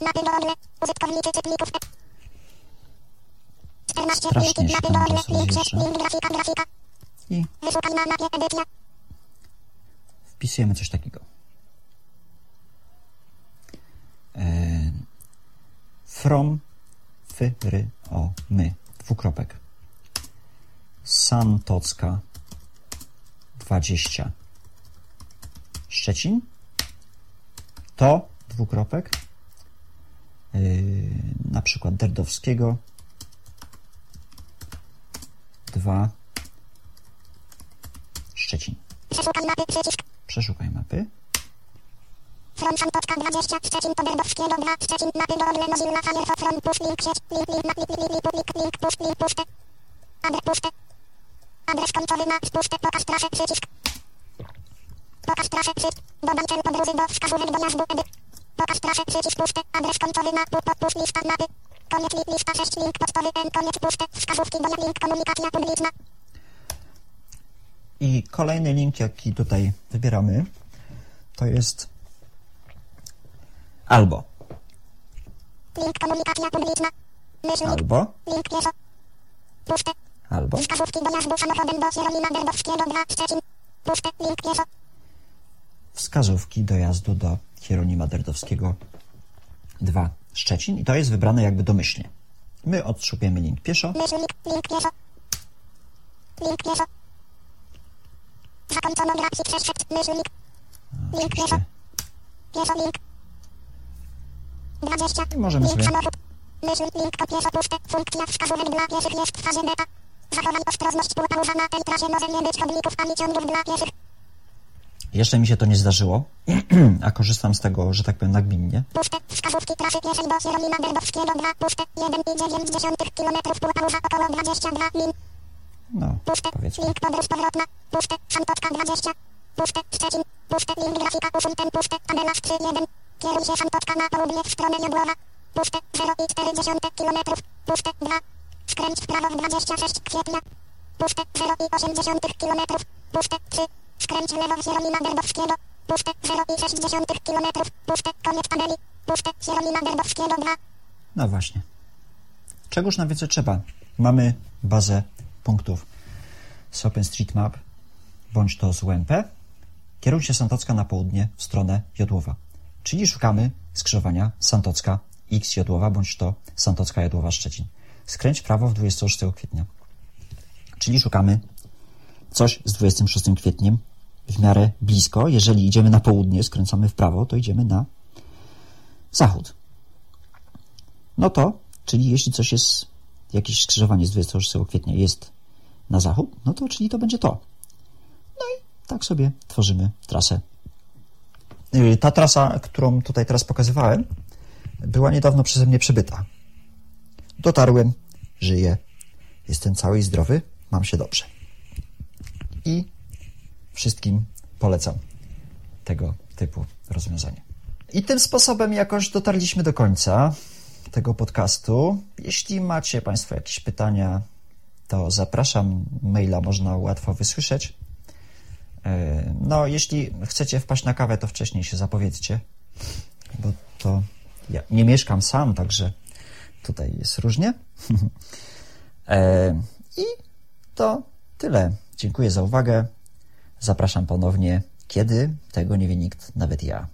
mapy Google, użytkownicy czytników, e- 14 Strasznie linki, mapy Google, to link, link, grafika, grafika, I wyszukaj na mapie, edycja, wpisujemy coś takiego. E, from fyry o my. Dwukropek. Santocka 20 Szczecin? To dwukropek. Yy, na przykład Derdowskiego. 2 Szczecin. Przeszukaj mapy, przeszukaj mapy Fronsan Poczka 20 Szczecin 2 Szczecin na Pygodle Mozilla Firefox From Push Link Sieć Link Link Link Push Link Adres Adres końcowy na Push Pokaż trasę Przycisk. Pokaż trasę Przycisk Dodaj cel podróży do wskazówek dojazdu Edy. Pokaż trasę Przycisk Adres końcowy na Push Lista Koniec lista 6 Link pocztowy N Koniec Push Wskazówki do Link Komunikacja publiczna. I kolejny link, jaki tutaj wybieramy, to jest albo, link, komunikacja publiczna, myślnik, albo, link, pieszo, puszczę, albo, Wskazówki dojazdu samochodem do Hierolima Dębowskiego 2 Szczecin. Puszczę, link pieszo. wskazówki dojazdu do Hieronima Derdowskiego 2 Szczecin. I to jest wybrane jakby domyślnie. My odszupiemy link pieszo, Myślnik, link pieszo. Link pieszo. Zakończono grafik 6 myślnik, link. Pieszo. Pieszo, link. 20. I możemy sobie-. Myśl, link po pieszo puste. Funkcja wskazówek dla pieszych jest w fazie beta. Zachowaj ostrożność półpauza na tej trasie może nie być chodników ani ciągów dla pieszych. Jeszcze mi się to nie zdarzyło, a korzystam z tego, że tak powiem, nagminnie. Puste. Wskazówki trasy pieszej do Hierolima Dębowskiego 2. Puste. 1,9 km półpauza około 22 min. No, Puste. powiedzmy. Link podróż powrotna. Puste. Santotka 20. Puste. Szczecin. Puste. Link grafika usuń ten puste. Tabela 3.1. Kieruj się Santotka na południe w stronę Jodłowa. Puste. 0,4 km. Puste. 2. Skręć w prawo w 26 kwietnia. Puste. 0,8 km. Puste. 3. Skręć w lewo w Hierolima Dębowskiego. Puste. 0,6 km. Puste. Koniec tabeli. Puste. Hierolima Dębowskiego 2. No właśnie. Czegoż nam więcej trzeba? Mamy bazę punktów z OpenStreetMap bądź to z UNP. Kieruj się Santocka na południe w stronę Jodłowa. Czyli szukamy skrzyżowania Santocka X Jodłowa bądź to Santocka Jodłowa Szczecin. Skręć prawo w 26 kwietnia. Czyli szukamy coś z 26 kwietniem w miarę blisko. Jeżeli idziemy na południe, skręcamy w prawo, to idziemy na zachód. No to, czyli jeśli coś jest, jakieś skrzyżowanie z 26 kwietnia jest na zachód, no to czyli to będzie to. No i tak sobie tworzymy trasę. Yy, Ta trasa, którą tutaj teraz pokazywałem, była niedawno przeze mnie przebyta. Dotarłem, żyję, jestem cały i zdrowy, mam się dobrze. I wszystkim polecam tego typu rozwiązanie. I tym sposobem jakoś dotarliśmy do końca tego podcastu. Jeśli macie Państwo jakieś pytania, to zapraszam. Maila można łatwo wysłyszeć. E, No, jeśli chcecie wpaść na kawę, to wcześniej się zapowiedzcie, bo to ja nie mieszkam sam, także tutaj jest różnie. E, I to tyle. Dziękuję za uwagę. Zapraszam ponownie, kiedy tego nie wie nikt, nawet ja.